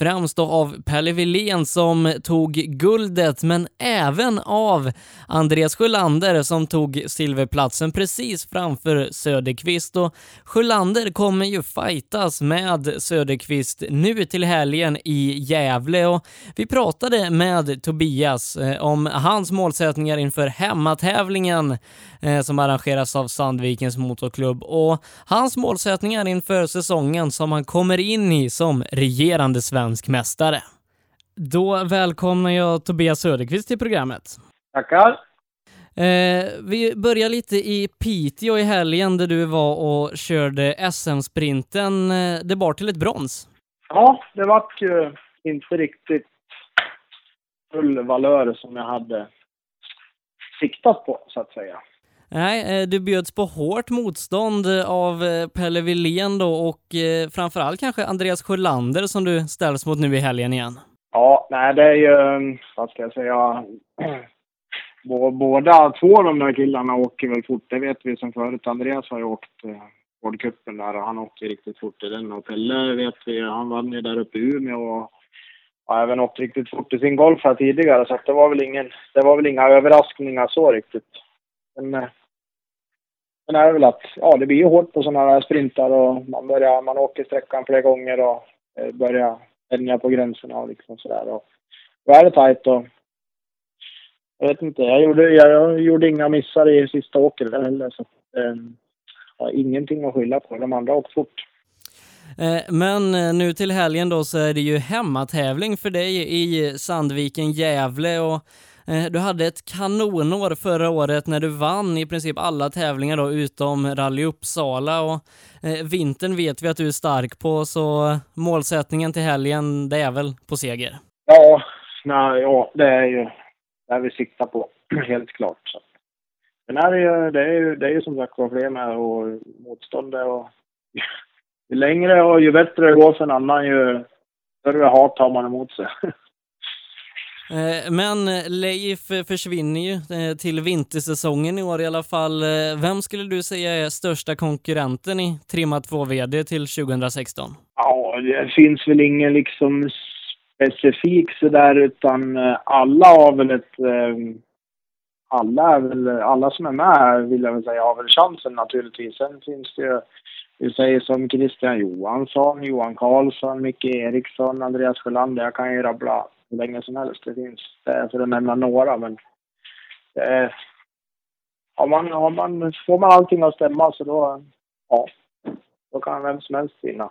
främst då av Pelle Wilén som tog guldet, men även av Andreas Sjölander som tog silverplatsen precis framför Söderqvist. Och Sjölander kommer ju fightas med Söderqvist nu till helgen i Gävle och vi pratade med Tobias eh, om hans målsättningar inför hemmatävlingen eh, som arrangeras av Sandvikens Motorklubb och hans målsättningar inför säsongen som han kommer in i som regerande svensk mästare. Då välkomnar jag Tobias Söderqvist till programmet.
Tackar.
Eh, vi börjar lite i Piteå i helgen där du var och körde SM-sprinten. Eh, det bar till ett brons.
Ja, det vart ju inte riktigt full valör som jag hade siktat på, så att säga.
Nej, eh, du bjöds på hårt motstånd eh, av eh, Pelle Wilén då och framförallt kanske Andreas Sjölander som du ställs mot nu i helgen igen.
Ja, nej det är ju, mm, vad ska jag säga, båda två av de där killarna åker väl fort, det vet vi som förut. Andreas har ju åkt Worldcupen där och han åkte riktigt fort i den och Pelle vet vi, han vann ju där uppe i Umeå och har även åkt riktigt fort i sin golf här tidigare så att det var väl ingen, det var väl inga överraskningar så riktigt. Men, Sen är är väl att, ja det blir ju hårt på sådana här sprintar och man börjar, man åker sträckan flera gånger och eh, börjar tänja på gränserna och liksom sådär. Och då är det tajt och jag vet inte, jag gjorde, jag gjorde inga missar i sista åket heller så eh, jag har ingenting att skylla på. De andra har åkt fort.
Eh, men eh, nu till helgen då så är det ju hemmatävling för dig i Sandviken, Gävle och Eh, du hade ett kanonår förra året när du vann i princip alla tävlingar då utom Rally Uppsala och eh, vintern vet vi att du är stark på så målsättningen till helgen det är väl på seger?
Ja, nej, ja det är ju det vi siktar på, helt klart. Så. Men är det, ju, det, är ju, det är ju som sagt problem fler med och motståndet och ju längre och ju bättre det går för en annan ju större hat har man emot sig.
Eh, men Leif försvinner ju eh, till vintersäsongen i år i alla fall. Eh, vem skulle du säga är största konkurrenten i Trimma 2 VD till 2016?
Ja, det finns väl ingen liksom specifik sådär utan alla har väl ett... Alla är väl, alla som är med här vill jag väl säga har väl chansen naturligtvis. Sen finns det ju, vi säger som Christian Johansson, Johan Karlsson, Micke Eriksson, Andreas Sjölander. Jag kan ju rabbla hur länge som helst. Det finns, för att nämna några men är, har man, har man, får man allting att stämma så då, ja, då kan vem som helst vinna.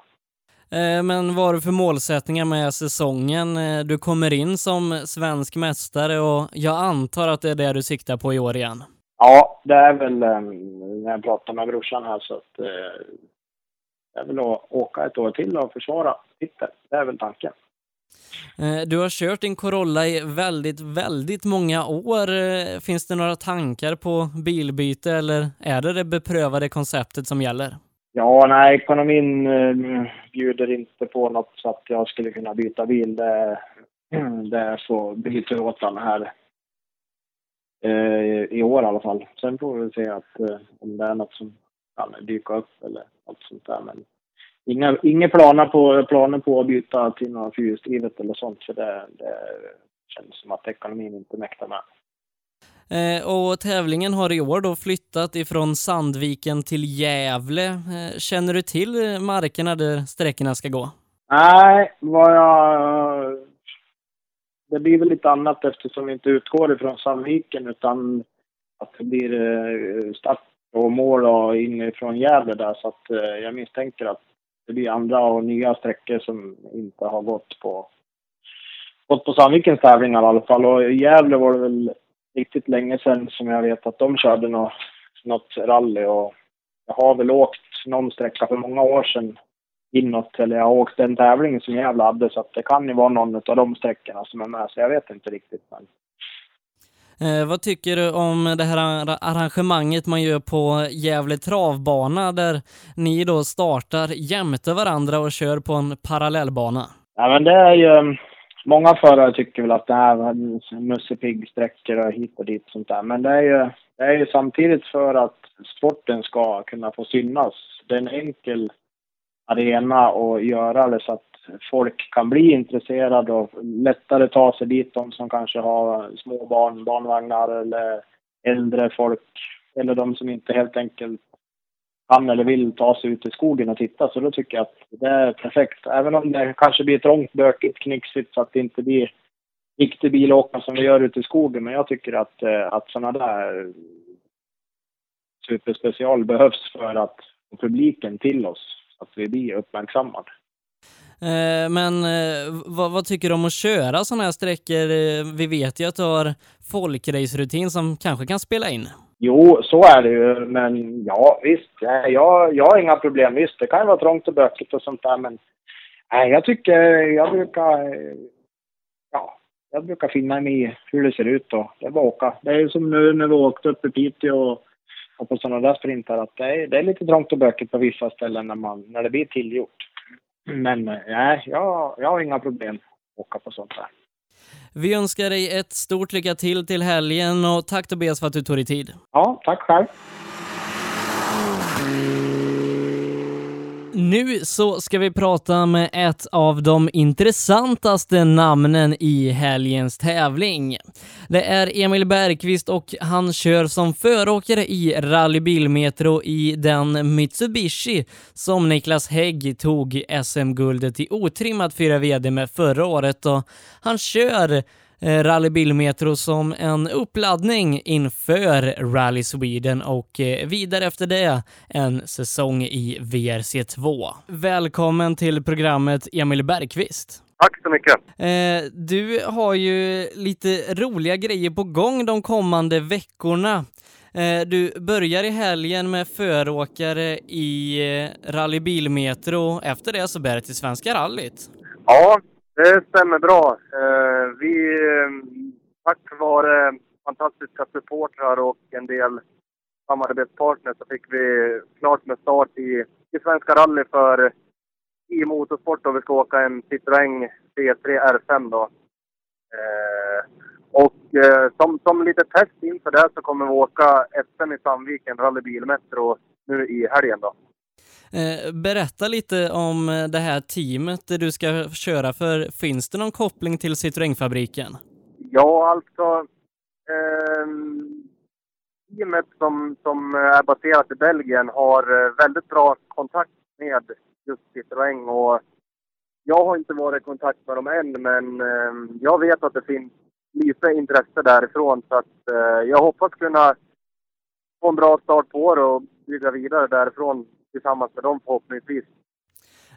Eh, Men vad har du för målsättningar med säsongen? Eh, Du kommer in som svensk mästare och jag antar att det är det du siktar på i år igen.
Ja, det är väl eh, när jag pratar med brorsan här så att eh, det är väl att åka ett år till och försvara titeln. Det är väl tanken.
Eh, du har kört din Corolla i väldigt, väldigt många år. Eh, finns det några tankar på bilbyte eller är det det beprövade konceptet som gäller?
Ja, nej, ekonomin eh, bjuder inte på något så att jag skulle kunna byta bil. Det, det får bli byter åt den här i år i alla fall. Sen får vi se att, om det är något som kan dyka upp eller något sånt där. Men inga, inga planer, på, planer på att byta till något fyrhjulsdrivet eller sånt för det, det känns som att ekonomin inte mäktar med.
Eh, Och tävlingen har i år då flyttat ifrån Sandviken till Gävle. Eh, Känner du till markerna där sträckorna ska gå?
Nej, vad jag... Det blir väl lite annat eftersom vi inte utgår ifrån Sandviken utan att det blir eh, start och mål och inifrån Gävle där så att jag misstänker att det blir andra och nya sträckor som inte har gått på gått på Sandvikens tävlingar i alla fall. Och i Gävle var det väl riktigt länge sedan som jag vet att de körde något, något rally. Och jag har väl åkt någon sträcka för många år sedan inåt, eller jag har åkt den tävlingen som Gävle hade. Så att det kan ju vara någon av de sträckorna som är med. Så jag vet inte riktigt men
Eh, vad tycker du om det här arrangemanget man gör på Gävle travbana där ni då startar jämte varandra och kör på en parallellbana?
Ja, men det är ju... Eh, många förare tycker väl att det här Musse Pigg-sträckor och hit och dit och sånt där. Men det är, ju, det är ju samtidigt för att sporten ska kunna få synas. Det är en enkel arena att göra det så att folk kan bli intresserade och lättare ta sig dit. De som kanske har små barn, barnvagnar eller äldre folk. Eller de som inte helt enkelt kan eller vill ta sig ut i skogen och titta. Så då tycker jag att det är perfekt. Även om det kanske blir trångt, bökigt, knixigt så att det inte blir riktig bilåkning som vi gör ute i skogen. Men jag tycker att, eh, att sådana där superspecial behövs för att få publiken till oss. Så att vi blir uppmärksammade.
Eh, men eh, vad, vad tycker du om att köra sådana här sträckor? Eh, vi vet ju att du har folkracerutin som kanske kan spela in.
Jo, så är det ju. Men ja, visst. Jag, jag, har inga problem. Visst, det kan ju vara trångt och bökigt och sånt där. Men nej, jag tycker, jag brukar, ja, jag brukar finna mig i hur det ser ut och det är bara att åka. Det är ju som nu när vi åkte upp i Piteå och, och på sådana där sprintar att det är, det är lite trångt och bökigt på vissa ställen när, man, när det blir tillgjort. Men eh, nej, jag, jag har inga problem att åka på sånt där.
Vi önskar dig ett stort lycka till till helgen och tack Tobias för att du tog dig tid.
Ja, tack själv.
Nu så ska vi prata med ett av de intressantaste namnen i helgens tävling. Det är Emil Bergqvist och han kör som föråkare i Rally Bilmetro i den Mitsubishi som Niklas Hägg tog SM-guldet i Otrimmat 4 VD med förra året och han kör Rally Bilmetro som en uppladdning inför Rally Sweden och eh, vidare efter det en säsong i VRC2. Välkommen till programmet Emil Bergqvist.
Tack så mycket.
Eh, du har ju lite roliga grejer på gång de kommande veckorna. Eh, du börjar i helgen med föråkare i eh, Rally Bilmetro. Efter det så bär det till Svenska rallyt.
Ja, det stämmer bra. Eh, vi, eh, tack vare fantastiska supportrar och en del samarbetspartners så fick vi klart med start i, i Svenska rally för i motorsport och vi ska åka en Citroën C3 R5 då. Eh, och eh, som, som lite test inför det så kommer vi åka SM i Sandviken, rallybilmetro nu i helgen då.
Eh, berätta lite om det här teamet du ska köra för. Finns det någon koppling till Citroënfabriken?
Ja, alltså... eh, teamet som, som är baserat i Belgien har eh, väldigt bra kontakt med just Citroën och jag har inte varit i kontakt med dem än men eh, jag vet att det finns lite intresse därifrån så att eh, jag hoppas kunna få en bra start på det och bygga vidare därifrån tillsammans med dem förhoppningsvis.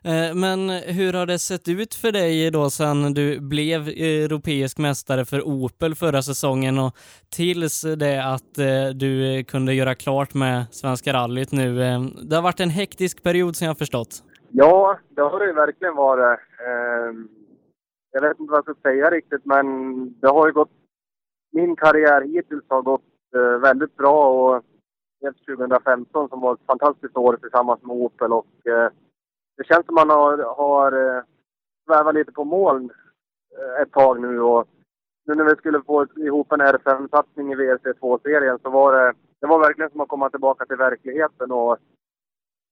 Eh, Men hur har det sett ut för dig då sedan du blev europeisk mästare för Opel förra säsongen och tills det att eh, du kunde göra klart med Svenska rallyt nu? Eh, Det har varit en hektisk period som jag har förstått.
Ja, det har det verkligen varit. Ehm, jag vet inte vad jag ska säga riktigt, men det har ju gått... Min karriär hittills har gått väldigt bra och 2015 som var ett fantastiskt år tillsammans med Opel och eh, det känns som man har, har eh, svävat lite på moln eh, ett tag nu och nu när vi skulle få ihop en R5-satsning i VRC2-serien så var det, det var verkligen som att komma tillbaka till verkligheten och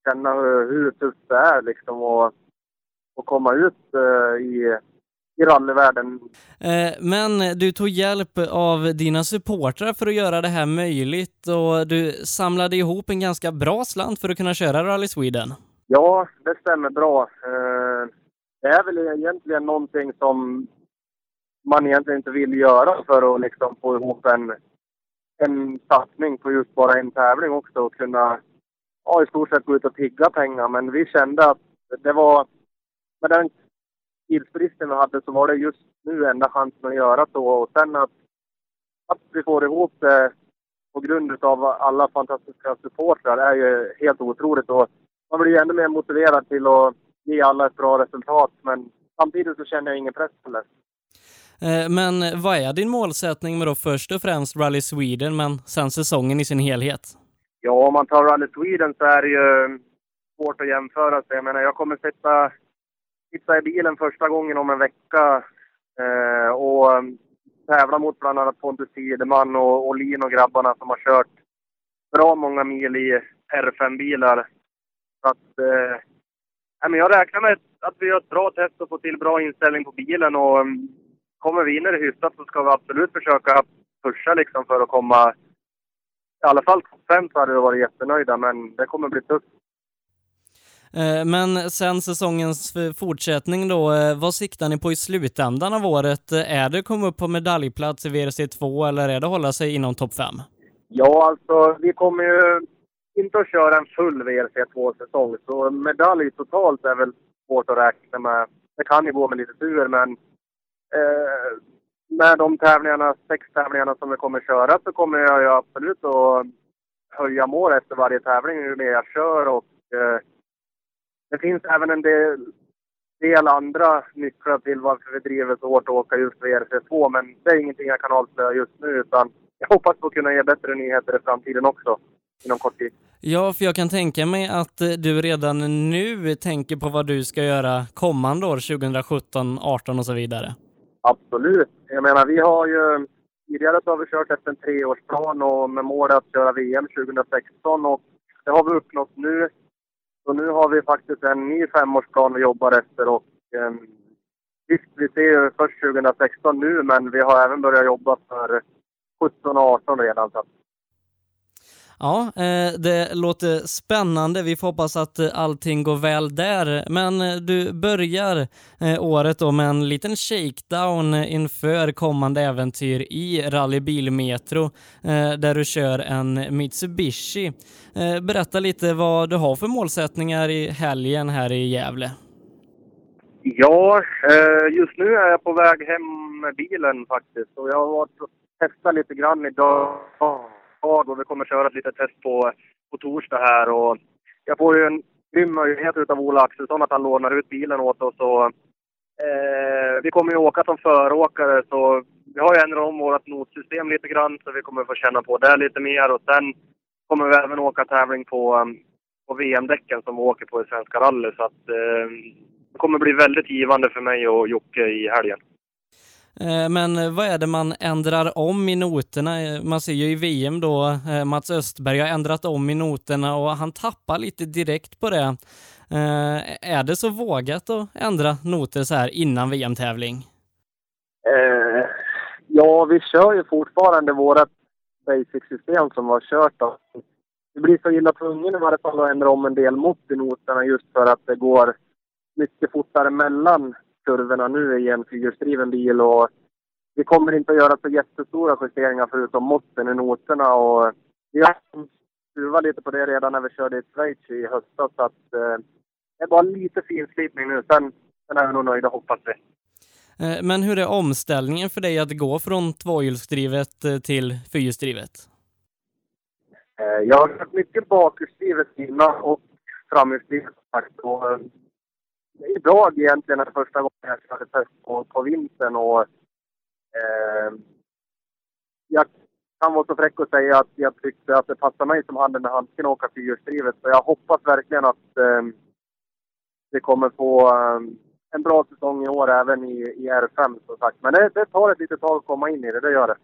känna hur, hur tufft det är liksom och, och komma ut eh, i, i rallyvärlden.
Eh, Men du tog hjälp av dina supportrar för att göra det här möjligt och du samlade ihop en ganska bra slant för att kunna köra Rally Sweden.
Ja, det stämmer bra. Eh, Det är väl egentligen någonting som man egentligen inte vill göra för att liksom få ihop en, en satsning på just bara en tävling också och kunna ja, i stort sett gå ut och tigga pengar. Men vi kände att det var, med den tidsbristen vi hade så var det just nu enda chansen att göra så. Och sen att, att vi får ihop det på grund av alla fantastiska supportrar är ju helt otroligt. Och man blir ju ännu mer motiverad till att ge alla ett bra resultat. Men samtidigt så känner jag ingen press på det.
Eh, Men vad är din målsättning med då först och främst Rally Sweden men sen säsongen i sin helhet?
Ja, om man tar Rally Sweden så är det ju svårt att jämföra sig. Jag menar, jag kommer sitta, sitta i bilen första gången om en vecka eh, och mm, tävla mot bland annat Pontus Tideman och, och Lin och grabbarna som har kört bra många mil i R5-bilar. Så att, eh, jag räknar med att vi gör ett bra test och får till bra inställning på bilen och mm, kommer vi in i det hyfsat så ska vi absolut försöka pusha liksom för att komma i alla fall topp fem så hade vi varit jättenöjda, men det kommer bli tufft.
Eh, men sen säsongens fortsättning då, eh, vad siktar ni på i slutändan av året? Eh, är det att komma upp på medaljplats i WRC2 eller är det att hålla sig inom topp 5?
Ja, alltså vi kommer ju inte att köra en full WRC2-säsong. så medalj totalt är väl svårt att räkna med. Det kan ju gå med lite tur, men eh, med de tävlingarna, sex tävlingarna som vi kommer köra så kommer jag ju absolut att höja mål efter varje tävling ju mer jag kör och eh, det finns även en del, del andra nycklar till varför vi driver så hårt att åka just VRC2 men det är ingenting jag kan avslöja just nu utan jag hoppas på att kunna ge bättre nyheter i framtiden också inom kort tid.
Ja, för jag kan tänka mig att eh, du redan nu tänker på vad du ska göra kommande år, 2017, 18 och så vidare.
Absolut. Jag menar, vi har ju... Tidigare så har vi kört efter en treårsplan och med målet att köra VM 2016 och det har vi uppnått nu. Så nu har vi faktiskt en ny femårsplan vi jobbar efter och eh, visst, vi ser ju först 2016 nu, men vi har även börjat jobba för 17 och 18 redan. Så att
Ja, eh, det låter spännande. Vi får hoppas att eh, allting går väl där. Men eh, du börjar året då med en liten shakedown inför kommande äventyr i Rally Bilmetro där du kör en Mitsubishi. Berätta lite vad du har för målsättningar i helgen här i Gävle.
Ja, just nu är jag på väg hem med bilen faktiskt. Och jag har varit och testat lite grann idag kvar då. vi kommer köra ett litet test på, på torsdag här. Och jag får ju en grym möjlighet utav Ola Axelsson att han lånar ut bilen åt oss. Och, eh, vi kommer ju åka som föråkare så vi har ju ändrat om vårt notsystem lite grann så vi kommer få känna på det lite mer. Och sen kommer vi även åka tävling på, på VM-däcken som vi åker på i Svenska rally. Så att, eh, det kommer bli väldigt givande för mig och Jocke i helgen.
Eh, men eh, vad är det man ändrar om i noterna? Eh, man ser ju i VM då, Mats Östberg har ändrat om i noterna och han tappar lite direkt på det. Är det så vågat att ändra noter så här innan VM-tävling?
Eh, ja, vi kör ju fortfarande vårt basic-system som vi har kört. Då. Det blir så illa tvungen i varje fall att ändra om en del mått i noterna just för att det går mycket fortare mellan kurvorna nu i en fyrhjulsdriven bil och vi kommer inte att göra så jättestora justeringar förutom måtten i noterna och vi har skruvat lite på det redan när vi körde i Schweiz i höstas så att eh, det är bara lite finslipning nu. Sen, sen är vi nog nöjda hoppas vi.
Eh, men hur är omställningen för dig att gå från tvåhjulsdrivet eh, till fyrhjulsdrivet?
Eh, jag har kört mycket bakhjulsdrivet innan och framhjulsdrivet idag egentligen är första gången jag körde test på, på vintern och eh, jag kan vara så fräck och säga att jag tyckte att det passade mig som handen med handsken att åka fyrhjulsdrivet. Så jag hoppas verkligen att eh, vi kommer få eh, en bra säsong i år även i, i R5 som sagt. Men det, det tar ett litet tag att komma in i det, det gör det.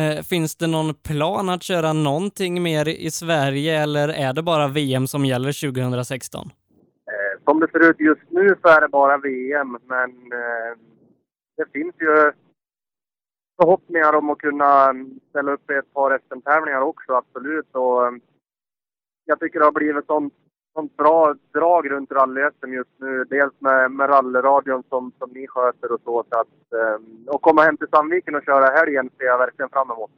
Eh, finns det någon plan att köra någonting mer i Sverige eller är det bara VM som gäller 2016?
Som det ser ut just nu så är det bara VM, men eh, det finns ju förhoppningar om att kunna ställa upp i ett par SM-tävlingar också, absolut. Och, eh, jag tycker det har blivit sånt, sånt bra drag runt rally-SM just nu. Dels med, med rallyradion som, som ni sköter och så. så att, eh, och komma hem till Sandviken och köra helgen ser jag verkligen fram emot.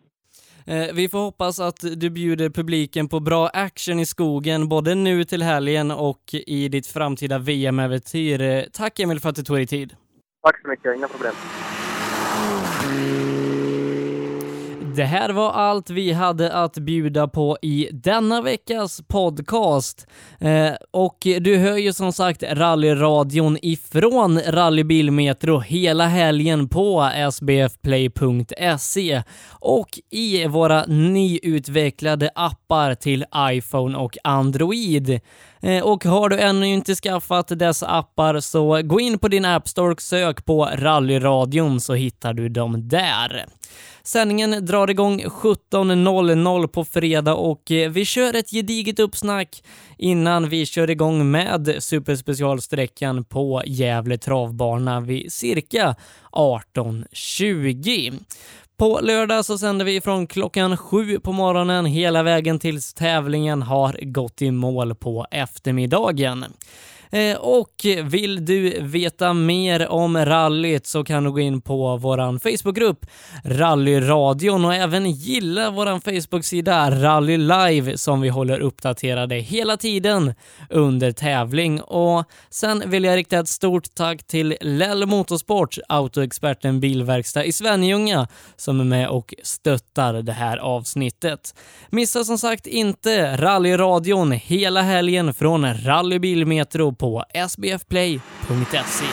Eh, vi får hoppas att du bjuder publiken på bra action i skogen, både nu till helgen och i ditt framtida VM-äventyr. Eh, tack Emil för att du tog dig tid.
Tack så mycket, inga problem.
Det här var allt vi hade att bjuda på i denna veckas podcast. Eh, och du hör ju som sagt rallyradion ifrån Rallybilmetro hela helgen på sbfplay.se och i våra nyutvecklade appar till iPhone och Android. Eh, och har du ännu inte skaffat dessa appar så gå in på din App Store och sök på Rallyradion så hittar du dem där. Sändningen drar igång 17.00 på fredag och eh, vi kör ett gediget uppsnack innan vi kör igång med superspecialsträckan på Gävle travbana vid cirka 18.20. På lördag så sänder vi från klockan sju på morgonen hela vägen tills tävlingen har gått i mål på eftermiddagen. Eh, och vill du veta mer om rallyt så kan du gå in på vår Facebookgrupp Rallyradion och även gilla vår Facebooksida Rally Live som vi håller uppdaterade hela tiden under tävling. Och sen vill jag rikta ett stort tack till Lell Motorsport, autoexperten Bilverkstad i Svenljunga, som är med och stöttar det här avsnittet. Missa som sagt inte Rallyradion hela helgen från Rally Bilmetro på sbfplay.se.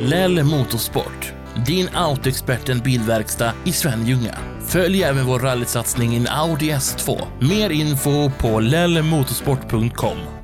Lell Motorsport, din autoexperten bilverkstad i Svenljunga. Följ även vår rallysatsning in Audi S2. Mer info på lellmotorsport.com.